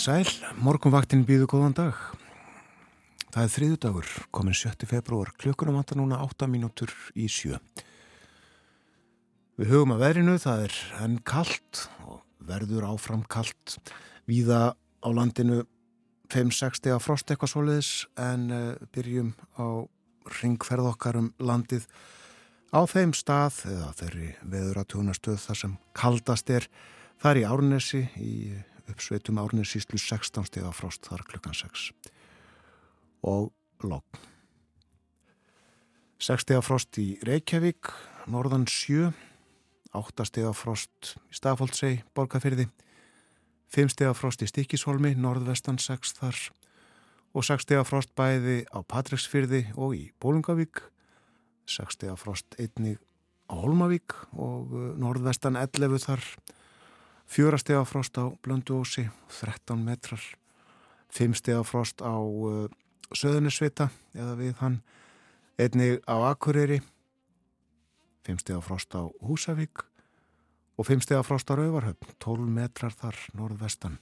sæl, morgunvaktin býðu góðan dag. Það er þriðu dagur, komin 7. februar, klukkunum vantar núna 8 mínútur í sjö. Við hugum að verinu, það er enn kallt og verður áfram kallt. Víða á landinu 5-6 að frost eitthvað soliðis en uh, byrjum á ringferð okkar um landið á þeim stað eða þeirri veður að tjóna stöð þar sem kaldast er. Það er í Árnesi í uppsveitum árnir síslu 16 steg á frost þar klukkan 6 og logg 6 steg á frost í Reykjavík norðan 7 8 steg á frost í Stafóldsei borgarfyrði 5 steg á frost í Stikisholmi norðvestan 6 þar. Og 6 steg á frost bæði á Patræksfyrði og í Bólungavík 6 steg á frost einnig á Holmavík og uh, norðvestan 11 þar fjórastega frost á Blönduósi 13 metrar. 5 stega frost á uh, Söðunisvita eða við hann. Einnig á Akureyri 5 stega frost á Húsavík og 5 stega frost á Rauvarhöfn 12 metrar þar norðvestan.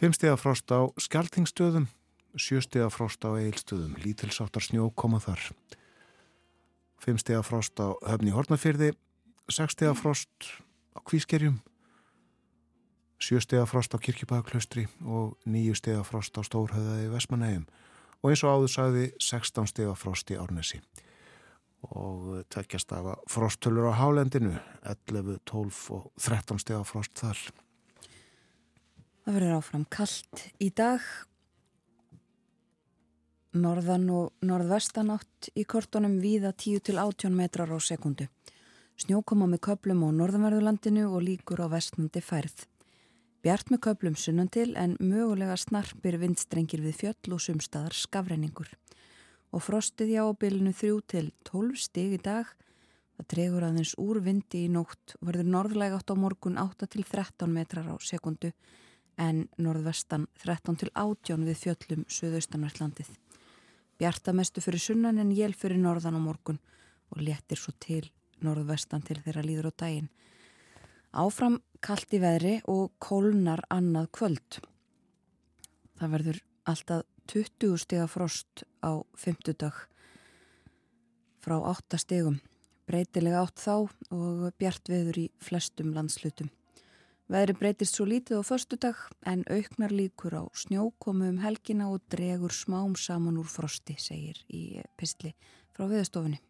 5 stega frost á Skeltingstöðum 7 stega frost á Eilstöðum lítilsáttar snjó koma þar. 5 stega frost á Höfni Hortnafyrði 6 stega frost á Kvískerjum sjöstega frost á Kirkjubæðaklaustri og nýju stega frost á Stórhauðaði Vesmanægum og eins og áður sagði 16 stega frost í Árnesi. Og tveggjast af frosttölur á Hálendinu 11, 12 og 13 stega frost þar. Það verður áfram kallt í dag. Norðan og norðvestan átt í kortunum víða 10 til 18 metrar á sekundu snjókoma með köplum á norðanverðulandinu og líkur á vestnandi færð Bjart með köplum sunnan til en mögulega snarpir vindstrengir við fjöll og sumstaðar skafreiningur. Og frostið hjá bilinu 3 til 12 stig í dag. Það tregur aðeins úr vindi í nótt og verður norðlega átt á morgun 8 til 13 metrar á sekundu en norðvestan 13 til 18 við fjöllum söðaustanvertlandið. Bjartamestu fyrir sunnan en jél fyrir norðan á morgun og letir svo til norðvestan til þeirra líður á daginn. Áfram kallt í veðri og kólnar annað kvöld. Það verður alltaf 20 stega frost á 50 dag frá 8 stegum. Breytilega átt þá og bjart veður í flestum landslutum. Veðri breytist svo lítið á förstu dag en auknar líkur á snjókomu um helgina og dregur smám saman úr frosti, segir í pistli frá viðstofunni.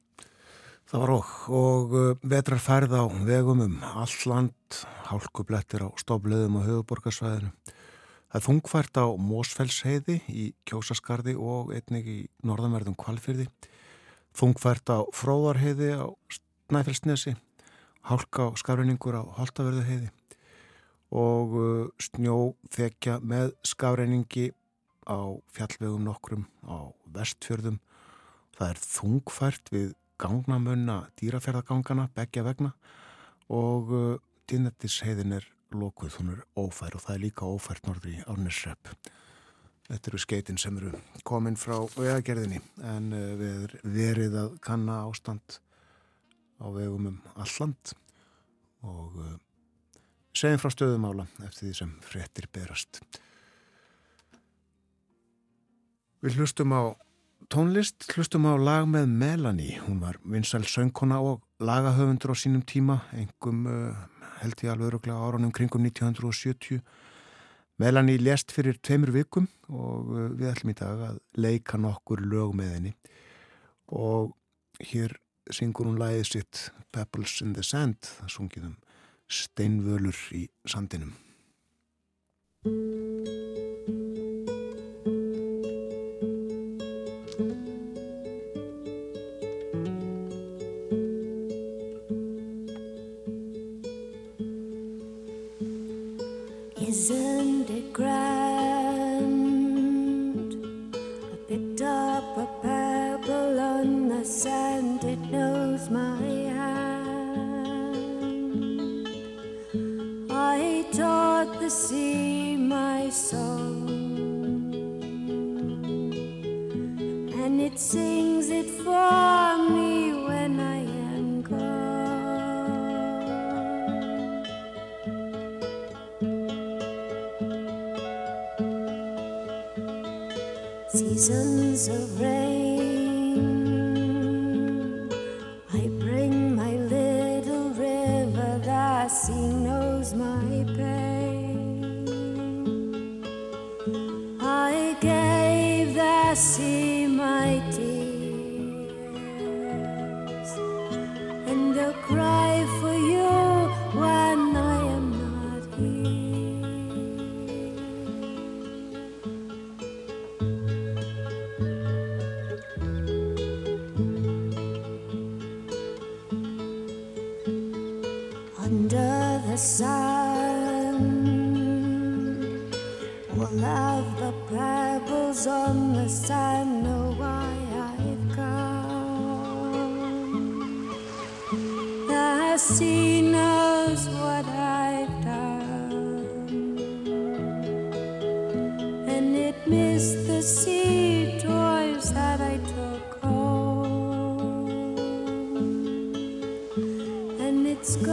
Það var okk og uh, vetrar færð á vegum um all land, hálkublettir á stofleðum og höfuborgarsvæðinu. Það er þungfært á Mósfellsheiði í Kjósaskarði og einnig í norðanverðum Kvalfyrði. Þungfært á Fróðarheiði á Snæfellsnesi, hálka á skafreiningur á Holtaverðuheiði og uh, snjó þekja með skafreiningi á fjallvegum nokkrum á vestfjörðum. Það er þungfært við gangnamunna dýraferðagangana, begja vegna og uh, dýrnættisheiðin er lokuð, hún er ófær og það er líka ófært norður í Árnisrepp. Þetta eru skeitin sem eru komin frá vegagerðinni en uh, við verið að kanna ástand á vegum um alland og uh, segjum frá stöðumála eftir því sem fréttir berast. Við hlustum á tónlist hlustum á lag með Melanie, hún var vinsæl söngkona og lagahöfundur á sínum tíma, engum uh, held ég alveg öruglega áraunum kringum 1970. Melanie lést fyrir tveimur vikum og uh, við ætlum í dag að leika nokkur lög með henni og hér syngur hún lagið sitt Pebbles in the Sand, það sungið um steinvölur í sandinum. Let's go.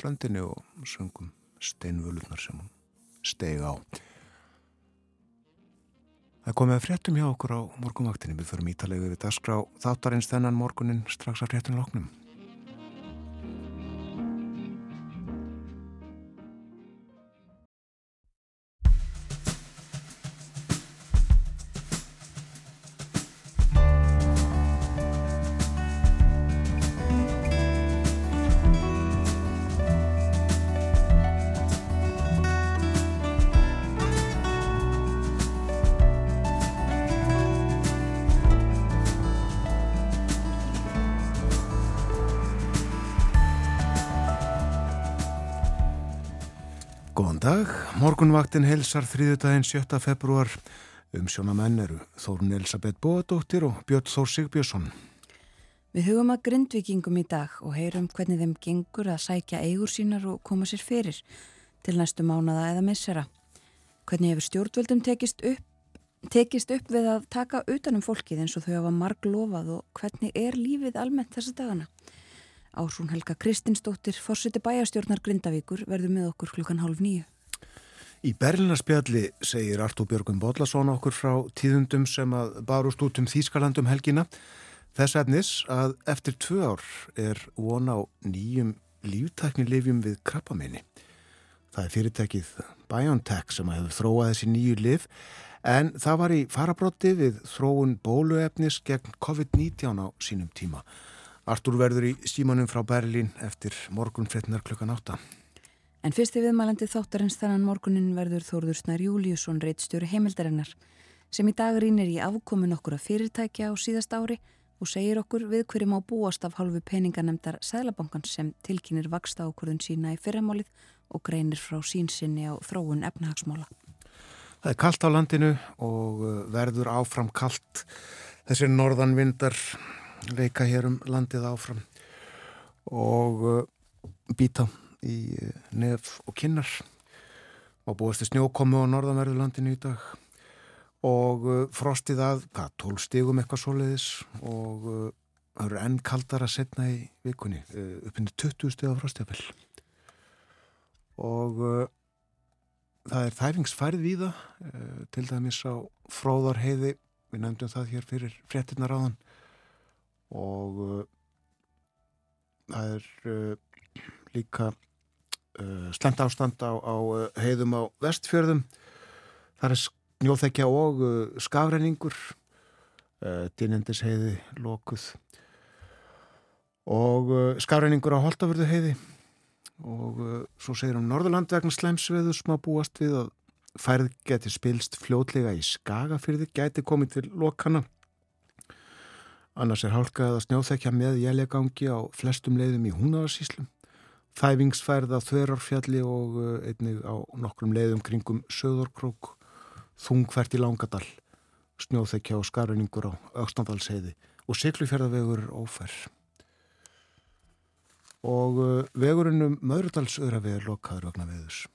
Strandinu og söngum steinvölunar sem hún steg á. Það komið að fréttum hjá okkur á morgunvaktinni. Við förum ítalegu við dagskrá þáttarins þennan morgunin strax að fréttun morgunvaktin helsar þriðudaginn 7. februar um sjónamenn eru Þórun Elisabeth Bóadóttir og Björn Þór Sigbjörnsson. Við hugum að grindvikingum í dag og heyrum hvernig þeim gengur að sækja eigur sínar og koma sér fyrir til næstu mánada eða missera. Hvernig hefur stjórnvöldum tekist upp, tekist upp við að taka utanum fólkið eins og þau hafa marg lofað og hvernig er lífið almennt þessa dagana? Ásrún Helga Kristinsdóttir, fórseti bæjastjórnar Grindavíkur, verður með okkur klukkan hálf nýju. Í Berlinarspjalli segir Artúr Björgum Bodlason okkur frá tíðundum sem að barust út um Þýskalandum helgina. Þess efnis að eftir tvö ár er von á nýjum líftæknilifjum við krabbameini. Það er fyrirtækið BioNTech sem hefur þróað þessi nýju liv en það var í farabrotti við þróun bóluefnis gegn COVID-19 á sínum tíma. Artúr verður í símanum frá Berlín eftir morgun fréttinar klukkan átta. En fyrsti viðmælandi þáttarins þennan morgunin verður Þórður Snær Júliusson reittstjóri heimildarinnar sem í dag rínir í afkomin okkur að fyrirtækja á síðast ári og segir okkur við hverjum á búast af hálfu peninganemdar Sælabankans sem tilkynir vaksta ákvörðun sína í fyrramálið og greinir frá sínsinni á þróun efnahagsmála. Það er kallt á landinu og uh, verður áfram kallt. Þessir norðanvindar leika hér um landið áfram og uh, býta í uh, nef og kinnar. Og búist til snjókomu á norðanverðu landinu í dag. Og uh, frostið að, hvað, 12 stigum eitthvað svoleiðis. Og uh, það eru enn kaldar að setna í vikunni uppinni 20 stig á frostjafell og það er þæfingsfærð uh, til dæmis á fróðarheiði við nefndum það hér fyrir fréttinnar áðan. Og það er líka slemt ástand á, á uh, heiðum á vestfjörðum. Það er snjóþekja og skafrenningur. Uh, dýnendis heiði lokuð. Og skafrenningur á Holtavörðu heiði og svo segir um Norðurland vegna slemsveðu smá búast við að færð geti spilst fljótlega í skagafyrði gæti komið til lokana annars er hálka eða snjóþekja með jæljagangi á flestum leiðum í húnavarsíslum þæfingsfærð á þverarfjalli og uh, einnig á nokkrum leiðum kringum söðorkrók þungfært í langadal snjóþekja og skarreiningur á aukstandalsheiði og syklufjörðavegur er ófær og uh, vegurinn um Möðrudalsöðravegi er lokaður vegna veðus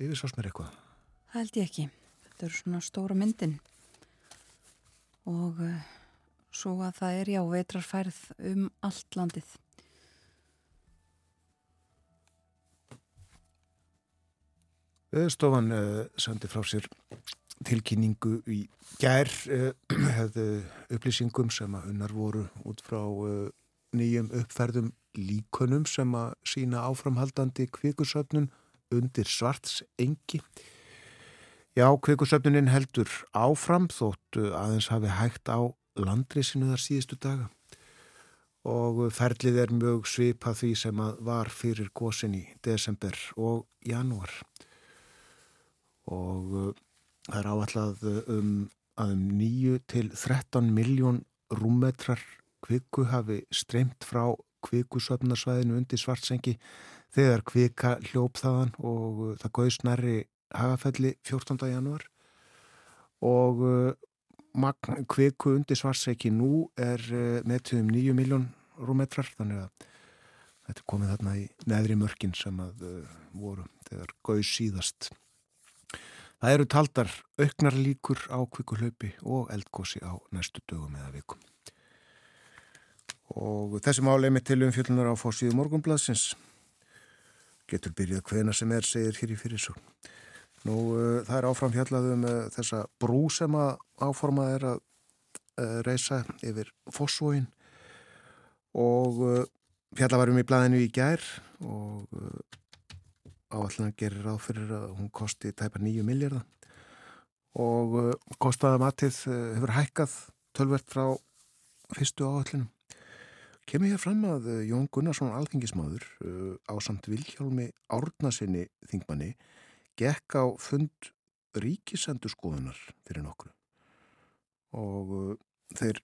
yfir sás mér eitthvað Það held ég ekki. Þetta eru svona stóra myndin og uh, svo að það er já vetrarfærð um allt landið. Veðurstofan uh, sendi frá sér tilkynningu í gær hefðu upplýsingum sem að unnar voru út frá nýjum uppferðum líkunum sem að sína áframhaldandi kvikusöfnun undir svarts engi. Já, kvikusöfnunin heldur áfram þóttu aðeins hafi hægt á landrisinu þar síðustu daga og ferlið er mjög svipað því sem að var fyrir gósin í desember og janúar og uh, það er áallad um að um 9 til 13 miljón rúmmetrar kviku hafi streymt frá kvikusöfnarsvæðinu undir svartsengi þegar kvika hljóp þaðan og uh, það gauðs nærri hagafelli 14. janúar og uh, magn kviku undir svartsengi nú er uh, metið um 9 miljón rúmmetrar þannig að þetta er komið þarna í neðri mörkin sem að uh, voru þegar gauðs síðast Það eru taldar auknar líkur á kvikulaupi og eldgósi á næstu dögum eða vikum. Og þessi máli með til umfjöldunar á fórsíðu morgunbladsins getur byrjað hvena sem er, segir hér í fyrirsögn. Nú, uh, það er áfram fjallaðum uh, þessa brú sem að áformað er að uh, reysa yfir fósvóin og fjallavarum í blæðinu í gær og áallan gerir ráð fyrir að hún kosti tæpa nýju miljardar og uh, kostaða matið uh, hefur hækkað tölvert frá fyrstu áallinum. Kemur hér fram að uh, Jón Gunnarsson alþingismadur á samt Vilhjálmi Árnasinni þingmanni gekk á fund ríkisendurskoðunar fyrir nokkru. Og þeir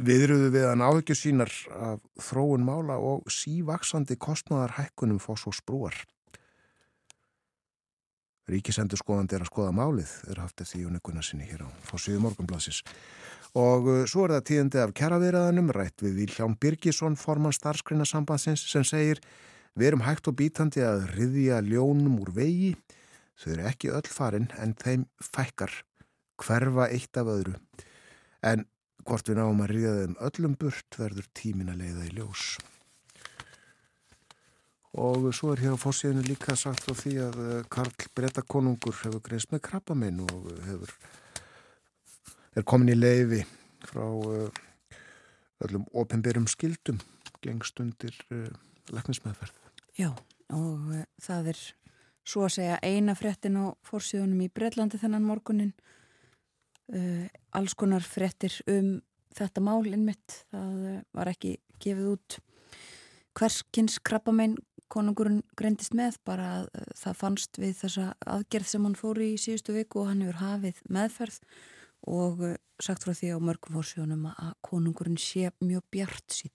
viðröðu við að náðugjur sínar af þróun mála og sívaksandi kostnaðar hækkunum fór svo sprúar Ríkisendur skoðandi er að skoða málið, er haft eftir Jóni sinni hér á fórsíðu morgunblassis. Og uh, svo er það tíðandi af kjaraverðanum, rætt við Vilján Birgisson, forman starfskreina sambandsins, sem segir við erum hægt og bítandi að riðja ljónum úr vegi, þau eru ekki öll farin en þeim fækkar, hverfa eitt af öðru. En hvort við náum að riðja þeim öllum burt verður tímin að leiða í ljós og svo er hér á fórsíðinu líka sagt frá því að eh, Karl Bretakonungur hefur greist með krabbaminn og hefur er komin í leiði frá uh, öllum ofinbyrjum skildum gengst undir uh, leknismæðferð. Já, og það er svo að segja eina frettin á fórsíðunum í Breitlandi þennan morgunin alls konar frettir um þetta mál innmitt, það var ekki gefið út hverskins krabbamenn konungurinn greindist með bara að uh, það fannst við þessa aðgerð sem hann fór í síðustu viku og hann hefur hafið meðferð og uh, sagt frá því á mörgum fórsjónum að konungurinn sé mjög bjart sín.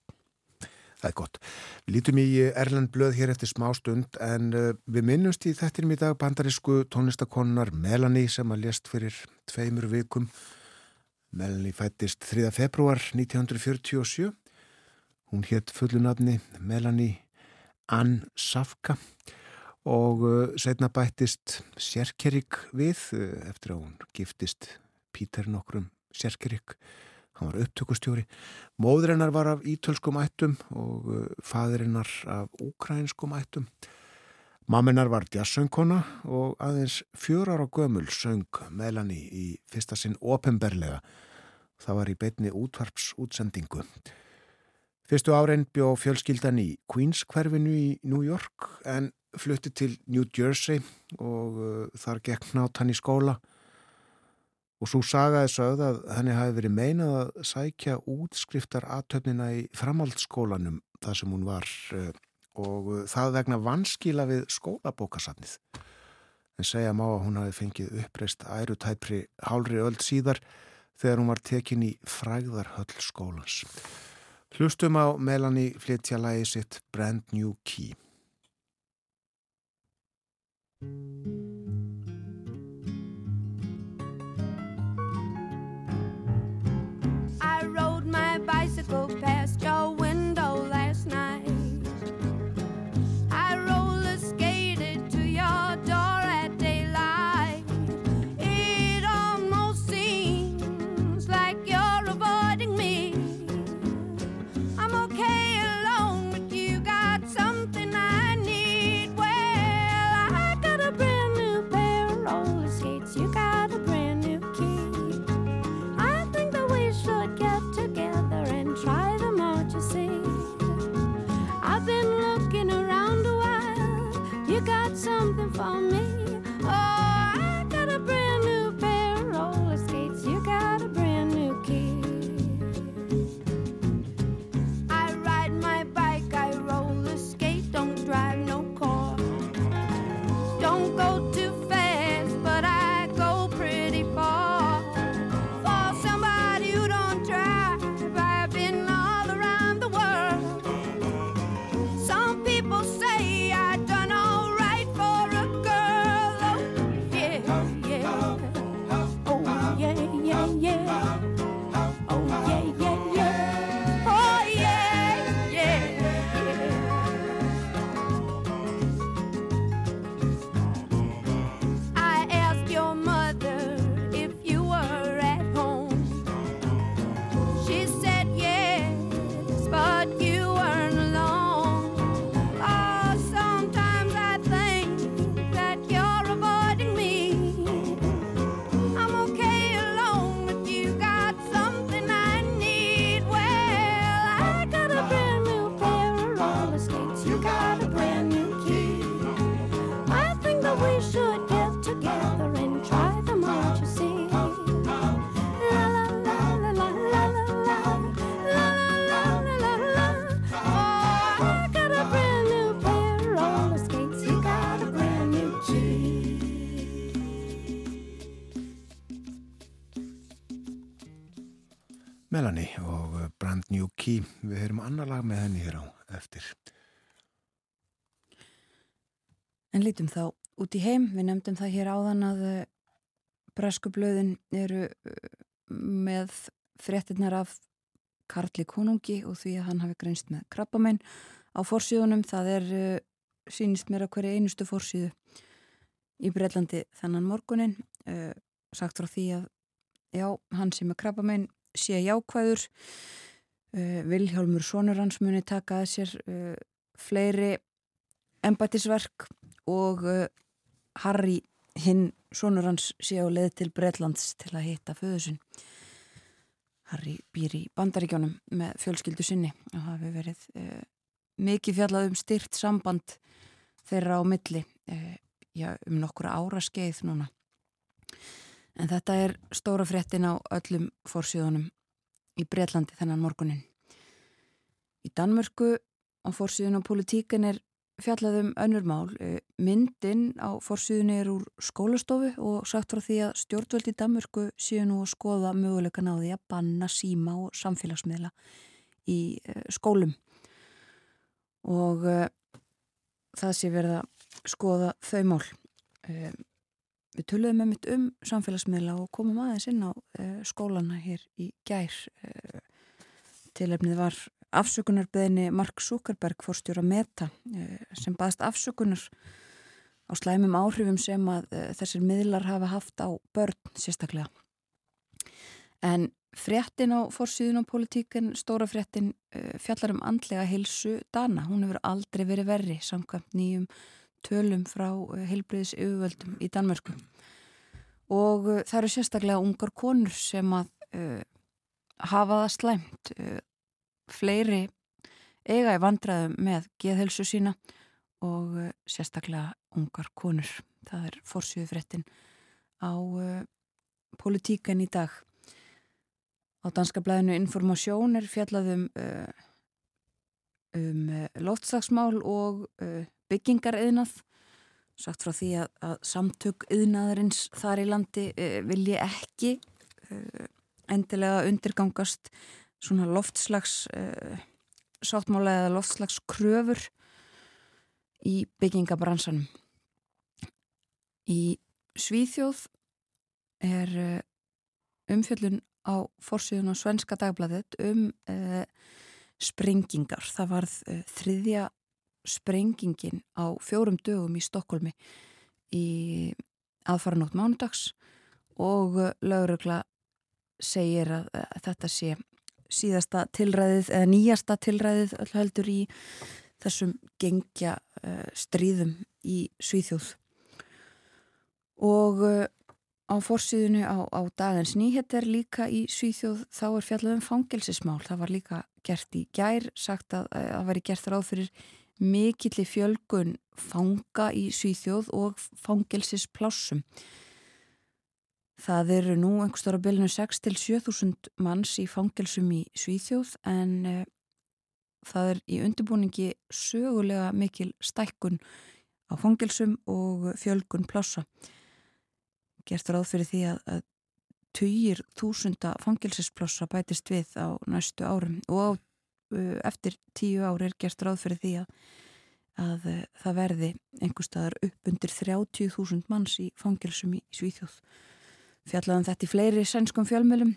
Það er gott. Við lítum í Erlend blöð hér eftir smá stund en við minnumst í þettinum í dag bandarísku tónlistakonnar Melanie sem að lést fyrir tveimur vikum. Melanie fættist 3. februar 1947. Hún hétt fullunafni Melanie Ann Safka og uh, setna bættist Sjerkerik við uh, eftir að hún giftist Pítur nokkrum Sjerkerik. Hann var upptökustjóri. Móðurinnar var af ítölskum ættum og uh, fadirinnar af ukrainskum ættum. Mamminar var jazzsöngkona og aðeins fjörar á gömul söng Melanie í fyrsta sinn openberlega. Það var í beitni útvarpsútsendingu. Fyrstu árein bjó fjölskyldan í Queens hverfinu í New York en flutti til New Jersey og uh, þar gekk nátt hann í skóla og svo sagaði sögð að henni hafi verið meinað að sækja útskriftar aðtöfnina í framhaldsskólanum þar sem hún var uh, og uh, það vegna vanskila við skólabókasafnið. En segja má að hún hafi fengið uppreist ærutæpri hálri öll síðar þegar hún var tekin í fræðarhöll skólans. Hlustum á Melanie flytja lægi sitt Brand New Key. En lítum þá út í heim, við nefndum það hér áðan að uh, breskublöðin eru uh, með fréttinnar af Karli Konungi og því að hann hafi greinst með krabbamenn á forsíðunum. Það er, uh, sínist mér að hverju einustu forsíðu í Breitlandi þennan morgunin. Sagt frá því að já, hann sem er krabbamenn sé jákvæður. Vilhjálmur Sónur hans muni taka að sér fleiri embætisverk og uh, Harry hinn sonur hans sé á leið til Bretlands til að hitta föðusinn. Harry býr í bandaríkjónum með fjölskyldu sinni og hefur verið uh, mikið fjallað um styrt samband þeirra á milli uh, já, um nokkura ára skeið núna. En þetta er stóra fréttin á öllum fórsíðunum í Bretlandi þennan morgunin. Í Danmörku á fórsíðun og politíkin er fjallaðum önnur mál. Uh, myndin á fórsýðunni er úr skólastofu og sagt frá því að stjórnvöld í Danmörku séu nú að skoða möguleika náði að banna síma og samfélagsmiðla í uh, skólum. Og uh, það sé verið að skoða þau mál. Um, við töluðum með mitt um samfélagsmiðla og komum aðeins inn á skólana hér í gær. Tilefnið var afsökunarbeðinni Mark Zuckerberg fórstjóra Meta eh, sem baðist afsökunar á slæmum áhrifum sem að eh, þessir miðlar hafa haft á börn sérstaklega. En fréttin á fórsýðun á politíkin, stóra fréttin eh, fjallar um andlega hilsu Dana. Hún hefur aldrei verið verri samkvæmt nýjum tölum frá heilbriðis yfirvöldum í Danmörku. Og það eru sérstaklega ungar konur sem að hafa það slæmt. Uh, fleiri eiga í vandraðum með geðhelsu sína og uh, sérstaklega ungar konur. Það er fórsjöfrettin á uh, politíkan í dag. Á danska blæðinu Informasjón er fjallaðum uh, um, um loftslagsmál og byggingar yðnað. Sagt frá því að, að samtök yðnaðarins þar í landi vilji ekki endilega undirgangast svona loftslags uh, sáttmála eða loftslags kröfur í byggingabransanum. Í Svíþjóð er uh, umfjöllun á fórsíðun á Svenska dagbladet um uh, sprengingar. Það varð þriðja sprengingin á fjórum dögum í Stokkólmi í aðfara nótt mánudags og lögurögla segir að, að þetta sé síðasta tilræðið eða nýjasta tilræðið öll heldur í þessum gengja uh, stríðum í Svíþjóð. Og uh, á fórsíðunu á, á dagins nýheter líka í Svíþjóð þá er fjallum fangelsismál. Það var líka gert í gær sagt að það væri gert ráð fyrir mikilli fjölgun fanga í Svíþjóð og fangelsisplásum Það eru nú einhverstóra bylnu 6-7.000 manns í fangelsum í Svíþjóð en uh, það er í undirbúningi sögulega mikil stækkun á fangelsum og fjölgun plássa. Gert ráð fyrir því að, að tugir þúsunda fangelsisplassa bætist við á næstu árum og á, uh, eftir tíu ári er gert ráð fyrir því að, að uh, það verði einhver staðar upp undir 30.000 manns í fangelsum í Svíþjóð fjallaðum þetta í fleiri sænskum fjölmjölum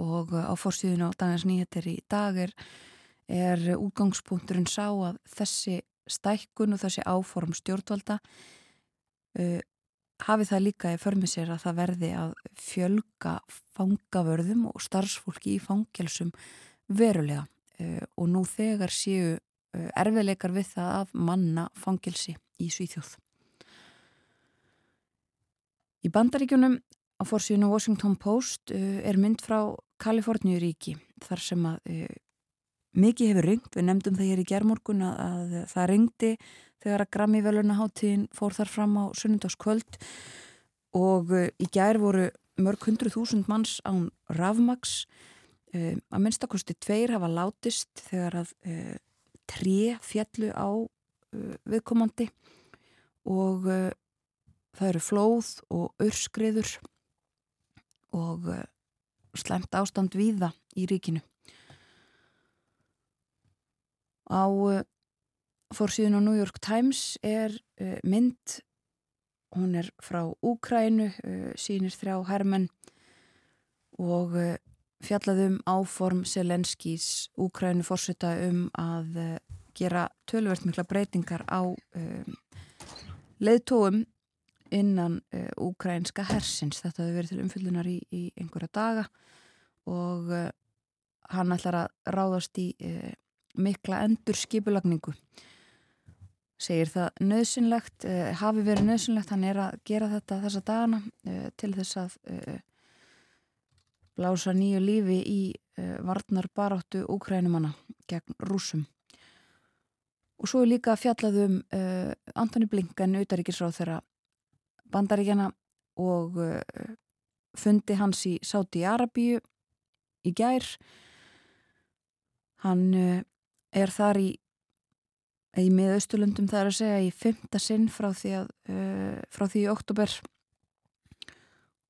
og uh, á fórstíðun á Daniels Nýheter í dag er, er útgangspunkturinn sá að þessi stækkun og þessi áform stjórnvalda uh, hafi það líka í förmið sér að það verði að fjölga fangavörðum og starfsfólki í fangelsum verulega uh, og nú þegar séu uh, erfiðleikar við það að manna fangelsi í Svíþjóð. Í bandaríkjunum Á fórsíðinu Washington Post uh, er mynd frá Kaliforníuríki þar sem að uh, mikið hefur ringt, við nefndum það hér í gerðmorgun að, að það ringdi þegar að Grammy velunaháttíðin fór þar fram á sunnundagskvöld og uh, í gær voru mörg hundru þúsund manns án Ravmax uh, að minnstakosti tveir hafa látist þegar að tre fjallu á viðkomandi og það eru flóð og örskriður og uh, slemt ástand víða í ríkinu. Á uh, fórsíðun á New York Times er uh, mynd, hún er frá Úkrænu, sínir þrjá hermenn og fjallaðum áform Selenskís Úkrænu fórseta um að gera tölvert mikla breytingar á leðtóum innan uh, úkrænska hersins. Þetta hefur verið til umfyllunar í, í einhverja daga og uh, hann ætlar að ráðast í uh, mikla endur skipulagningu. Segir það nöðsynlegt, hafi verið nöðsynlegt, hann er að gera þetta þessa dagana til þess að blása nýju lífi í varnar baráttu úkrænumanna gegn rúsum. Og svo er líka fjallaðum Antoni Blinken, auðaríkisráð þeirra bandaríkjana og uh, fundi hans í Sáti Arabíu í gær hann uh, er þar í í miðausturlundum það er að segja í fymta sinn frá því að uh, frá því í oktober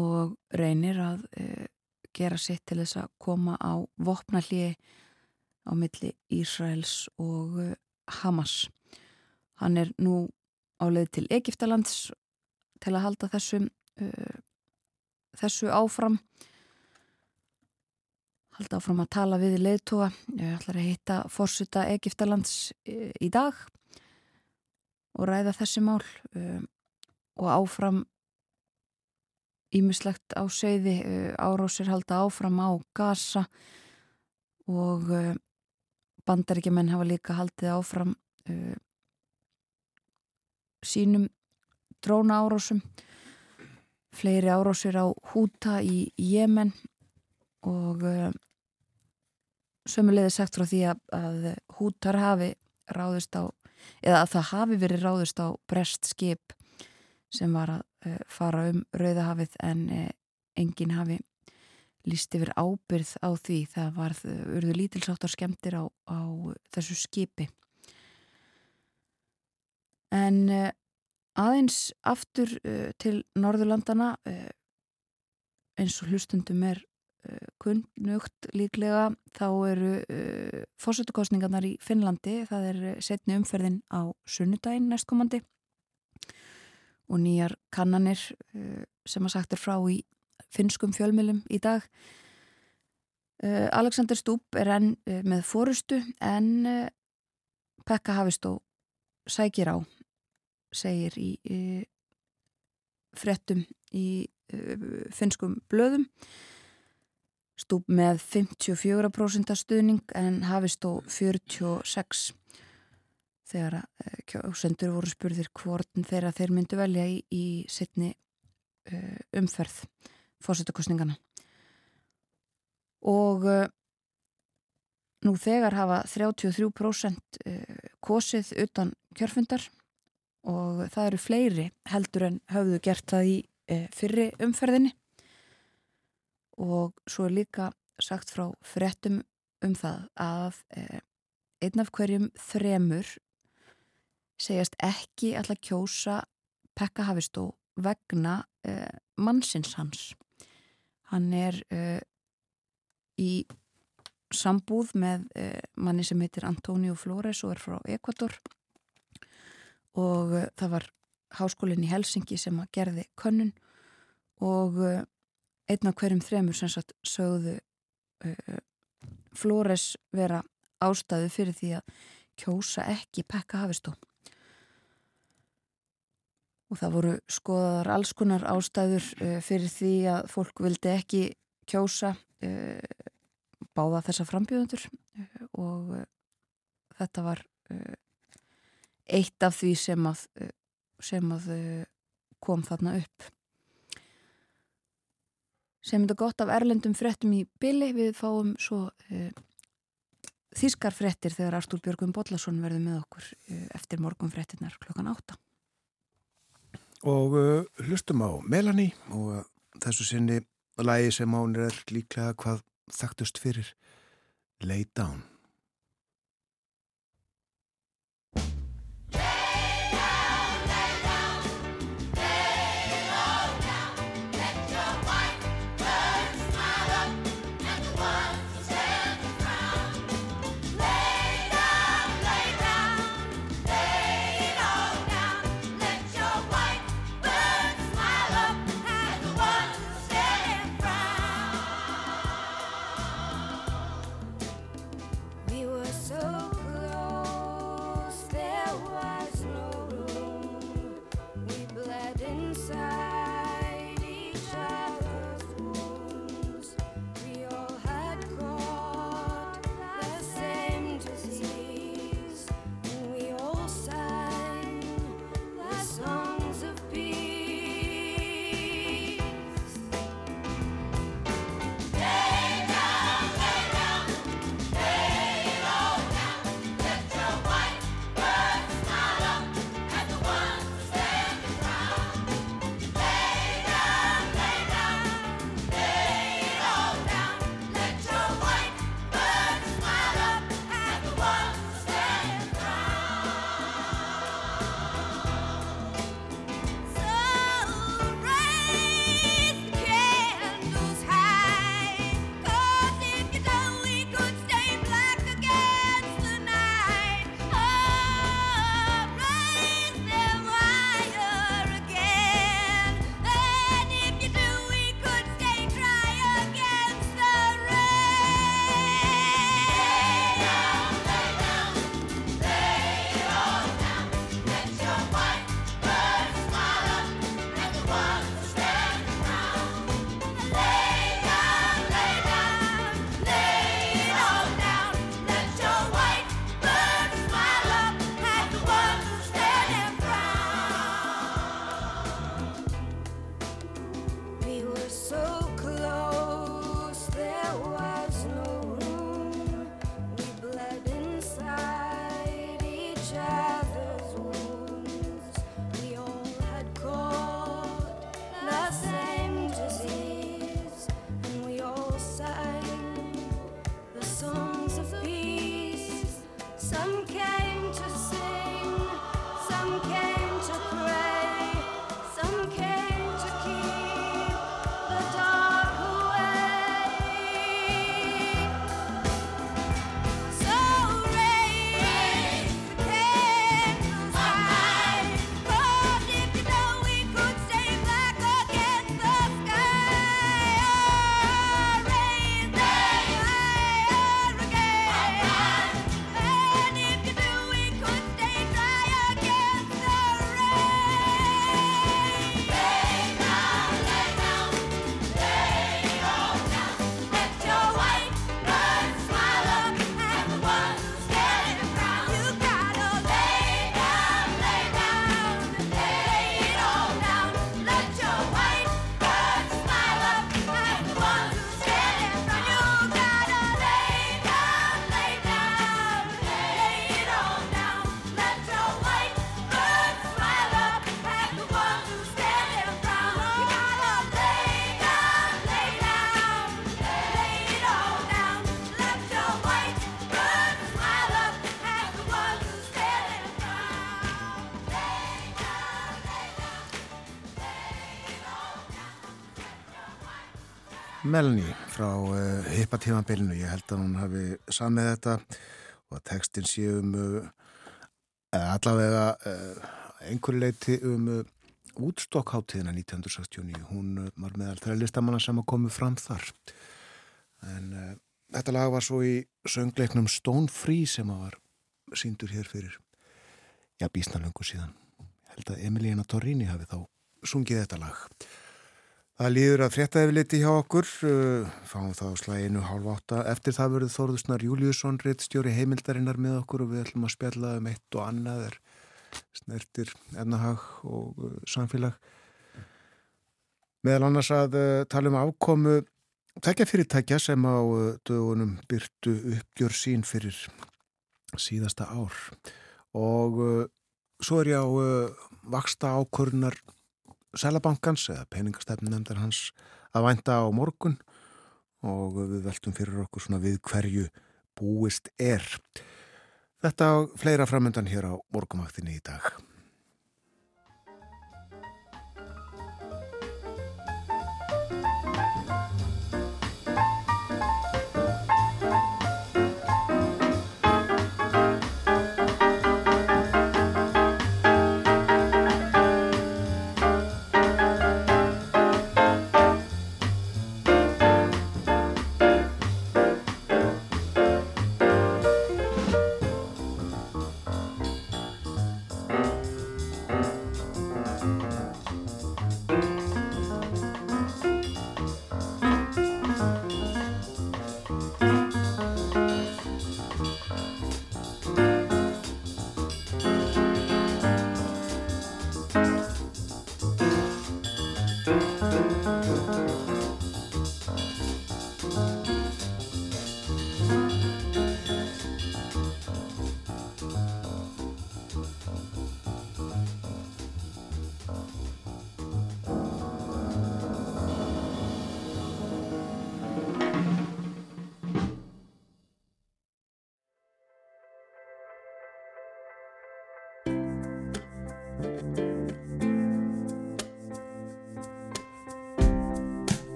og reynir að gera sitt til þess að koma á vopnallið á milli Ísraels og Hamas. Hann er nú á leið til Egiptalands til að halda þessum, þessu áfram halda áfram að tala við leðtóa. Ég ætlar að hitta fórsita Egiptalands í dag og ræða þessi mál um, og áfram ímislegt á seiði, uh, árásir halda áfram á gasa og uh, bandaríkjumenn hafa líka haldið áfram uh, sínum dróna árásum fleiri árásir á húta í Jemen og uh, sömulegði sagt frá því að, hútar hafi ráðist á, eða að það hafi verið ráðist á brest skip sem var að uh, fara um Rauðahafið en uh, enginn hafi líst yfir ábyrð á því. Það var urðu lítilsáttar skemmtir á, á þessu skipi. En aðeins aftur til Norðurlandana eins og hlustundum er kunnugt líklega þá eru uh, fórsöldukostningarnar í Finnlandi það er setni umferðin á sunnudaginn næstkomandi. Og nýjar kannanir uh, sem að sagt er frá í finnskum fjölmjölum í dag. Uh, Alexander Stúp er enn með fórustu en Pekka Havistó sækir á segir í frettum í finnskum blöðum. Stúp með 54% stuðning en hafist á 46 þegar uh, kjósendur voru spurðir hvortin þeirra þeir myndu velja í, í sittni eh, umferð fórsettakostningana og uh, nú þegar hafa 33% kosið utan kjörfundar og það eru fleiri heldur en hafðu gert það í fyrri umferðinni og svo er líka sagt frá frettum um það að eh, einn af hverjum þremur segjast ekki alltaf kjósa Pekka Havistó vegna eh, mannsins hans. Hann er eh, í sambúð með eh, manni sem heitir Antonio Flores og er frá Ekvator og eh, það var háskólinn í Helsingi sem að gerði könnun og eh, einn af hverjum þremur sem sagt sögðu uh, Flores vera ástæðu fyrir því að kjósa ekki pekka hafistó og það voru skoðaðar alls konar ástæður uh, fyrir því að fólk vildi ekki kjósa uh, báða þessa frambjöðundur og þetta var eitt af því sem að, sem að kom þarna upp. Sem þetta gott af erlendum frettum í byli við fáum svo uh, þískar frettir þegar Artúr Björgum Bodlason verður með okkur uh, eftir morgun frettinnar klokkan átta. Og uh, hlustum á Melanie og þessu sinni lagi sem án er líklega hvað þekktust fyrir Lay Down Melanie frá uh, hippatímanbylnu. Ég held að hún hafi samið þetta og að textin sé um uh, allavega uh, einhverju leiti um útstokkháttíðina 1969. Hún var meðal þræð listamanna sem að komu fram þar. En þetta lag var svo í söngleiknum Stone Free sem að var síndur hér fyrir já, bísnalöngu síðan. Held að Emiliana Torrini hafi þá sungið þetta lag. Það líður að fréttaefliti hjá okkur, uh, fáum þá slæginu hálf átta. Eftir það verður Þorðusnar Júliusson, reittstjóri heimildarinnar með okkur og við ætlum að spjalla um eitt og annað er snertir ennahag og uh, samfélag. Meðal annars að uh, tala um ákomu tekja fyrirtækja sem á dögunum byrtu uppgjör sín fyrir síðasta ár og svo er ég á vaksta ákvörnar Sælabankans eða peningastefn nefndar hans að vænta á morgun og við veltum fyrir okkur svona við hverju búist er. Þetta á fleira framöndan hér á morgumaktinni í dag.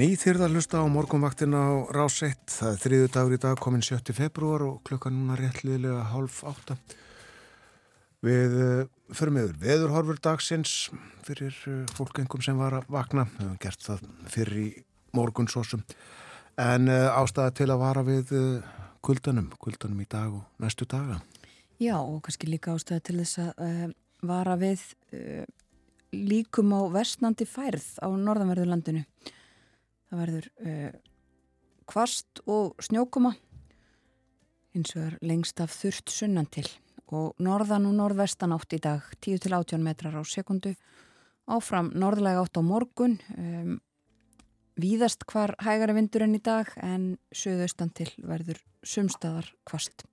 Nýþyrða hlusta á morgunvaktina á rás 1. Það er þriðu dagur í dag, komin 7. februar og klukkan núna réttliðilega hálf átta. Við uh, förum yfir veðurhorfur dagsins fyrir uh, fólkengum sem var að vakna. Við hefum gert það fyrir í morgunsósum. En uh, ástæða til að vara við kuldanum, kuldanum í dag og næstu daga. Já, og kannski líka ástæða til þess að vara við líkum á vestnandi færð á norðanverðurlandinu. Það verður uh, kvast og snjókuma eins og er lengst af þurft sunnan til og norðan og norðvestan átt í dag 10-18 metrar á sekundu áfram norðlega átt á morgun um, víðast hvar hægari vindur enn í dag en söðaustan til verður sumstaðar kvast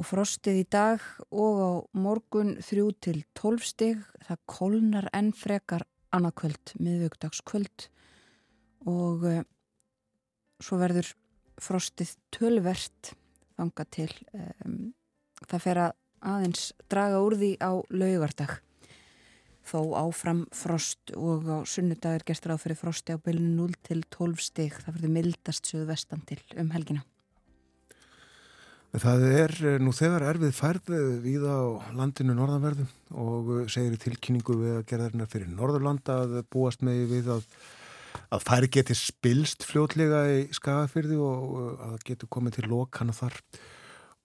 og frostið í dag og á morgun 3-12 stig. Það kolnar enn frekar annarkvöld miðvögdagskvöld og uh, svo verður frostið tölvert þanga til um, það fer að aðeins draga úr því á laugardag. Þó áfram frost og á sunnudag er gestur á fyrir frosti á bylunu 0 til 12 stig. Það verður mildast söðu vestan til um helgina. Það er eh, nú þegar erfið færð við á landinu norðanverðu og eh, segir í tilkynningu við að gera þarna fyrir Norðurlanda að búast með við að að færi geti spilst fljótlega í skagafyrði og að það geti komið til lokana þar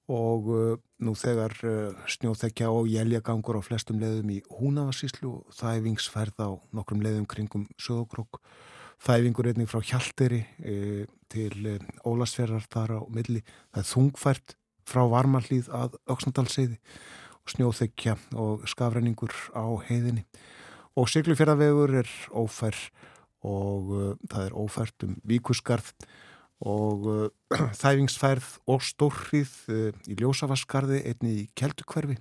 og uh, nú þegar uh, snjóþekja og jæljagangur á flestum leðum í Húnavarsíslu og það er vingsferð á nokkrum leðum kringum sögokrók þæfingur einnig frá Hjalteri til Ólasferðar þar á milli. Það er þungfært frá Varmalíð að Öksnadalseiði og snjóþekja og skafræningur á heiðinni. Og Siglufjörðavegur er ófær og uh, það er ófært um Víkusgarð og uh, þæfingsfærð og stórrið uh, í Ljósavaskarði einni í Keltukverfi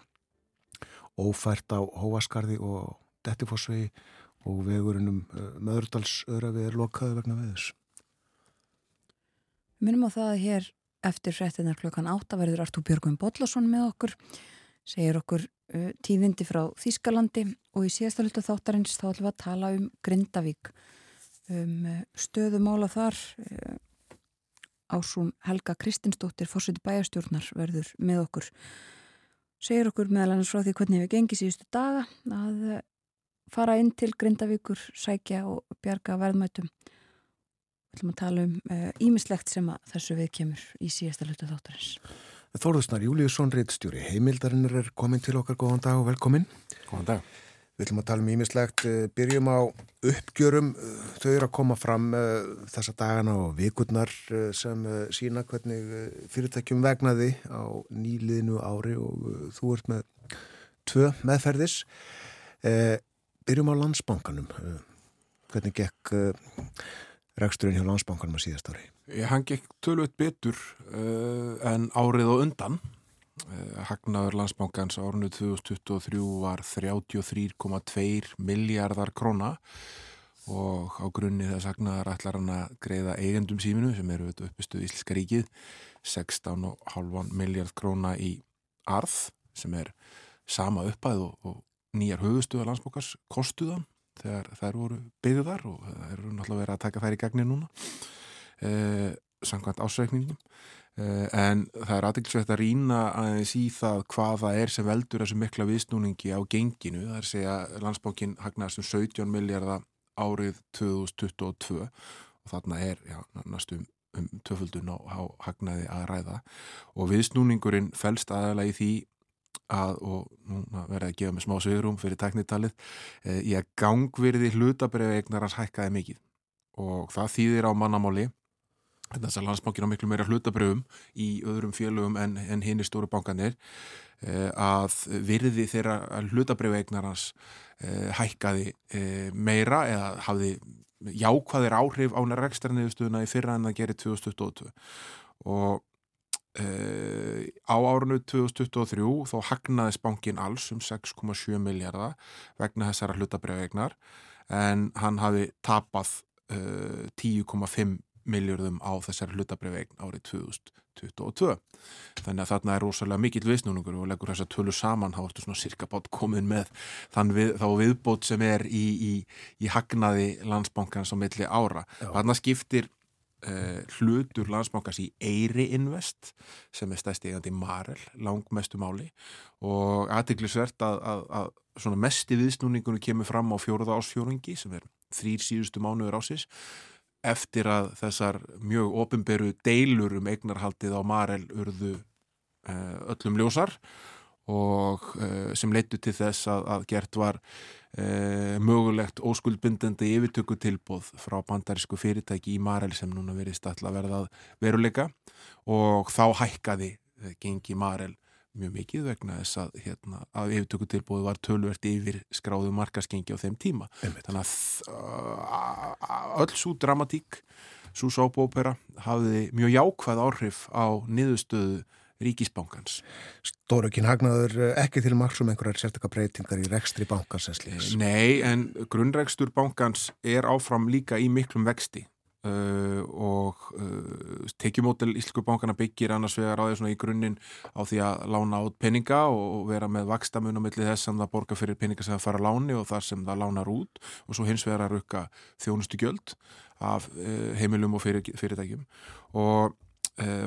ófært á Hóaskarði og Dettifossvegi og vegurinnum uh, Möðurdalsörafi er lokaði vegna veðus. Minnum á það að hér eftir frettinnar klokkan átta verður Artúr Björgum Bodlason með okkur, segir okkur uh, tíðindi frá Þýskalandi og í síðasta hlutu þáttarins þá ætlum við að tala um Grindavík, um uh, stöðumála þar. Uh, Ásún Helga Kristinsdóttir, fórseti bæjarstjórnar, verður með okkur. Segir okkur meðal annars frá því hvernig við gengið síðustu daga að uh, fara inn til Grindavíkur, sækja og bjarga verðmætum. Við ætlum að tala um ímislegt sem að þessu við kemur í síðasta hlutu þáttarins. Þórðusnar Júliusson, reittstjóri heimildarinnir er komin til okkar. Góðan dag og velkomin. Góðan dag. Við ætlum að tala um ímislegt. Byrjum á uppgjörum. Þau eru að koma fram uh, þessa dagana og vikurnar sem sína hvernig fyrirtækjum vegnaði á nýliðinu ári og þú ert með tvö meðferðis. Byrjum á landsbankanum. Hvernig gekk reksturinn hjá landsbankanum á síðast ári? Hann gekk tölvöld betur en árið og undan. Hagnaður landsbankans árinu 2023 var 33,2 miljardar króna og á grunni þess hagnaðar ætlar hann að greiða eigendum síminu sem eru uppistuð Ísliska ríkið 16,5 miljard króna í arð sem er sama uppæð og, og nýjar höfustuða landsbankars kostuðan þegar þær voru byggðar og það eru náttúrulega verið að taka þær í gagnir núna eh, samkvæmt ásveikningum en það er aðeinsvægt að rýna aðeins í það hvað það er sem veldur þessu mikla viðsnúningi á genginu. Það er að segja landsbókin hagnast um 17 miljardar árið 2022 og þarna er já, næstum um töföldun á, hagnaði að ræða. Og viðsnúningurinn fælst aðalega í því að, og núna verði að gefa mig smá sögurum fyrir teknitalið, e, í að gangverði hlutabrið eignar hans hækkaði mikið. Og það þýðir á mannamáli þess að landsbankin á miklu meira hlutabröfum í öðrum félögum en, en hinn í stóru bankanir eh, að virði þeirra hlutabröfueignar hans eh, hækkaði eh, meira eða hafði jákvæðir áhrif á rekstræniðustuðuna í fyrra en það gerir 2022 og á árunnu 2023 þó hagnaðis bankin alls um 6,7 miljardar vegna þessara hlutabröfueignar en hann hafi tapað 10,5 miljörðum á þessar hlutabrifegn árið 2022. Þannig að þarna er rosalega mikill viðsnúningur og leggur þessa tölu saman, þá ertu svona cirka bát komin með við, þá viðbót sem er í, í, í hagnaði landsbankans á milli ára. Þarna skiptir uh, hlutur landsbankans í Eiri Invest sem er stæst eigandi Marel, langmestu máli og aðtiklisvert að, að, að svona mesti viðsnúningunum kemur fram á fjóruða ásfjóringi sem er þrýr síðustu mánuður ásins eftir að þessar mjög ofinberu deilur um eignarhaldið á Marel urðu uh, öllum ljósar og uh, sem leittu til þess að, að gert var uh, mögulegt óskuldbindandi yfirtökutilbóð frá bandarísku fyrirtæki í Marel sem núna verið stalla verðað veruleika. Og þá hækkaði gengi Marel mjög mikið vegna þess að, hérna, að yfirtökutilbúið var tölvert yfir skráðu markaskengi á þeim tíma. Einmitt. Þannig að öll svo dramatík, svo sópópera hafði mjög jákvæð áhrif á niðurstöðu ríkisbankans. Stórukinn hagnaður ekki til maksum einhverjar sérstakar breytingar í rekstri bankans slíks? Nei, en grunnrekstur bankans er áfram líka í miklum vexti Uh, og uh, tekjumótel Íslensku bankana byggir annars vegar á því í grunninn á því að lána át peninga og vera með vakstamun á milli þess sem það borgar fyrir peninga sem það fara að láni og þar sem það lánar út. Og svo hins vegar að rukka þjónustu gjöld af uh, heimilum og fyrir, fyrirtækjum. Og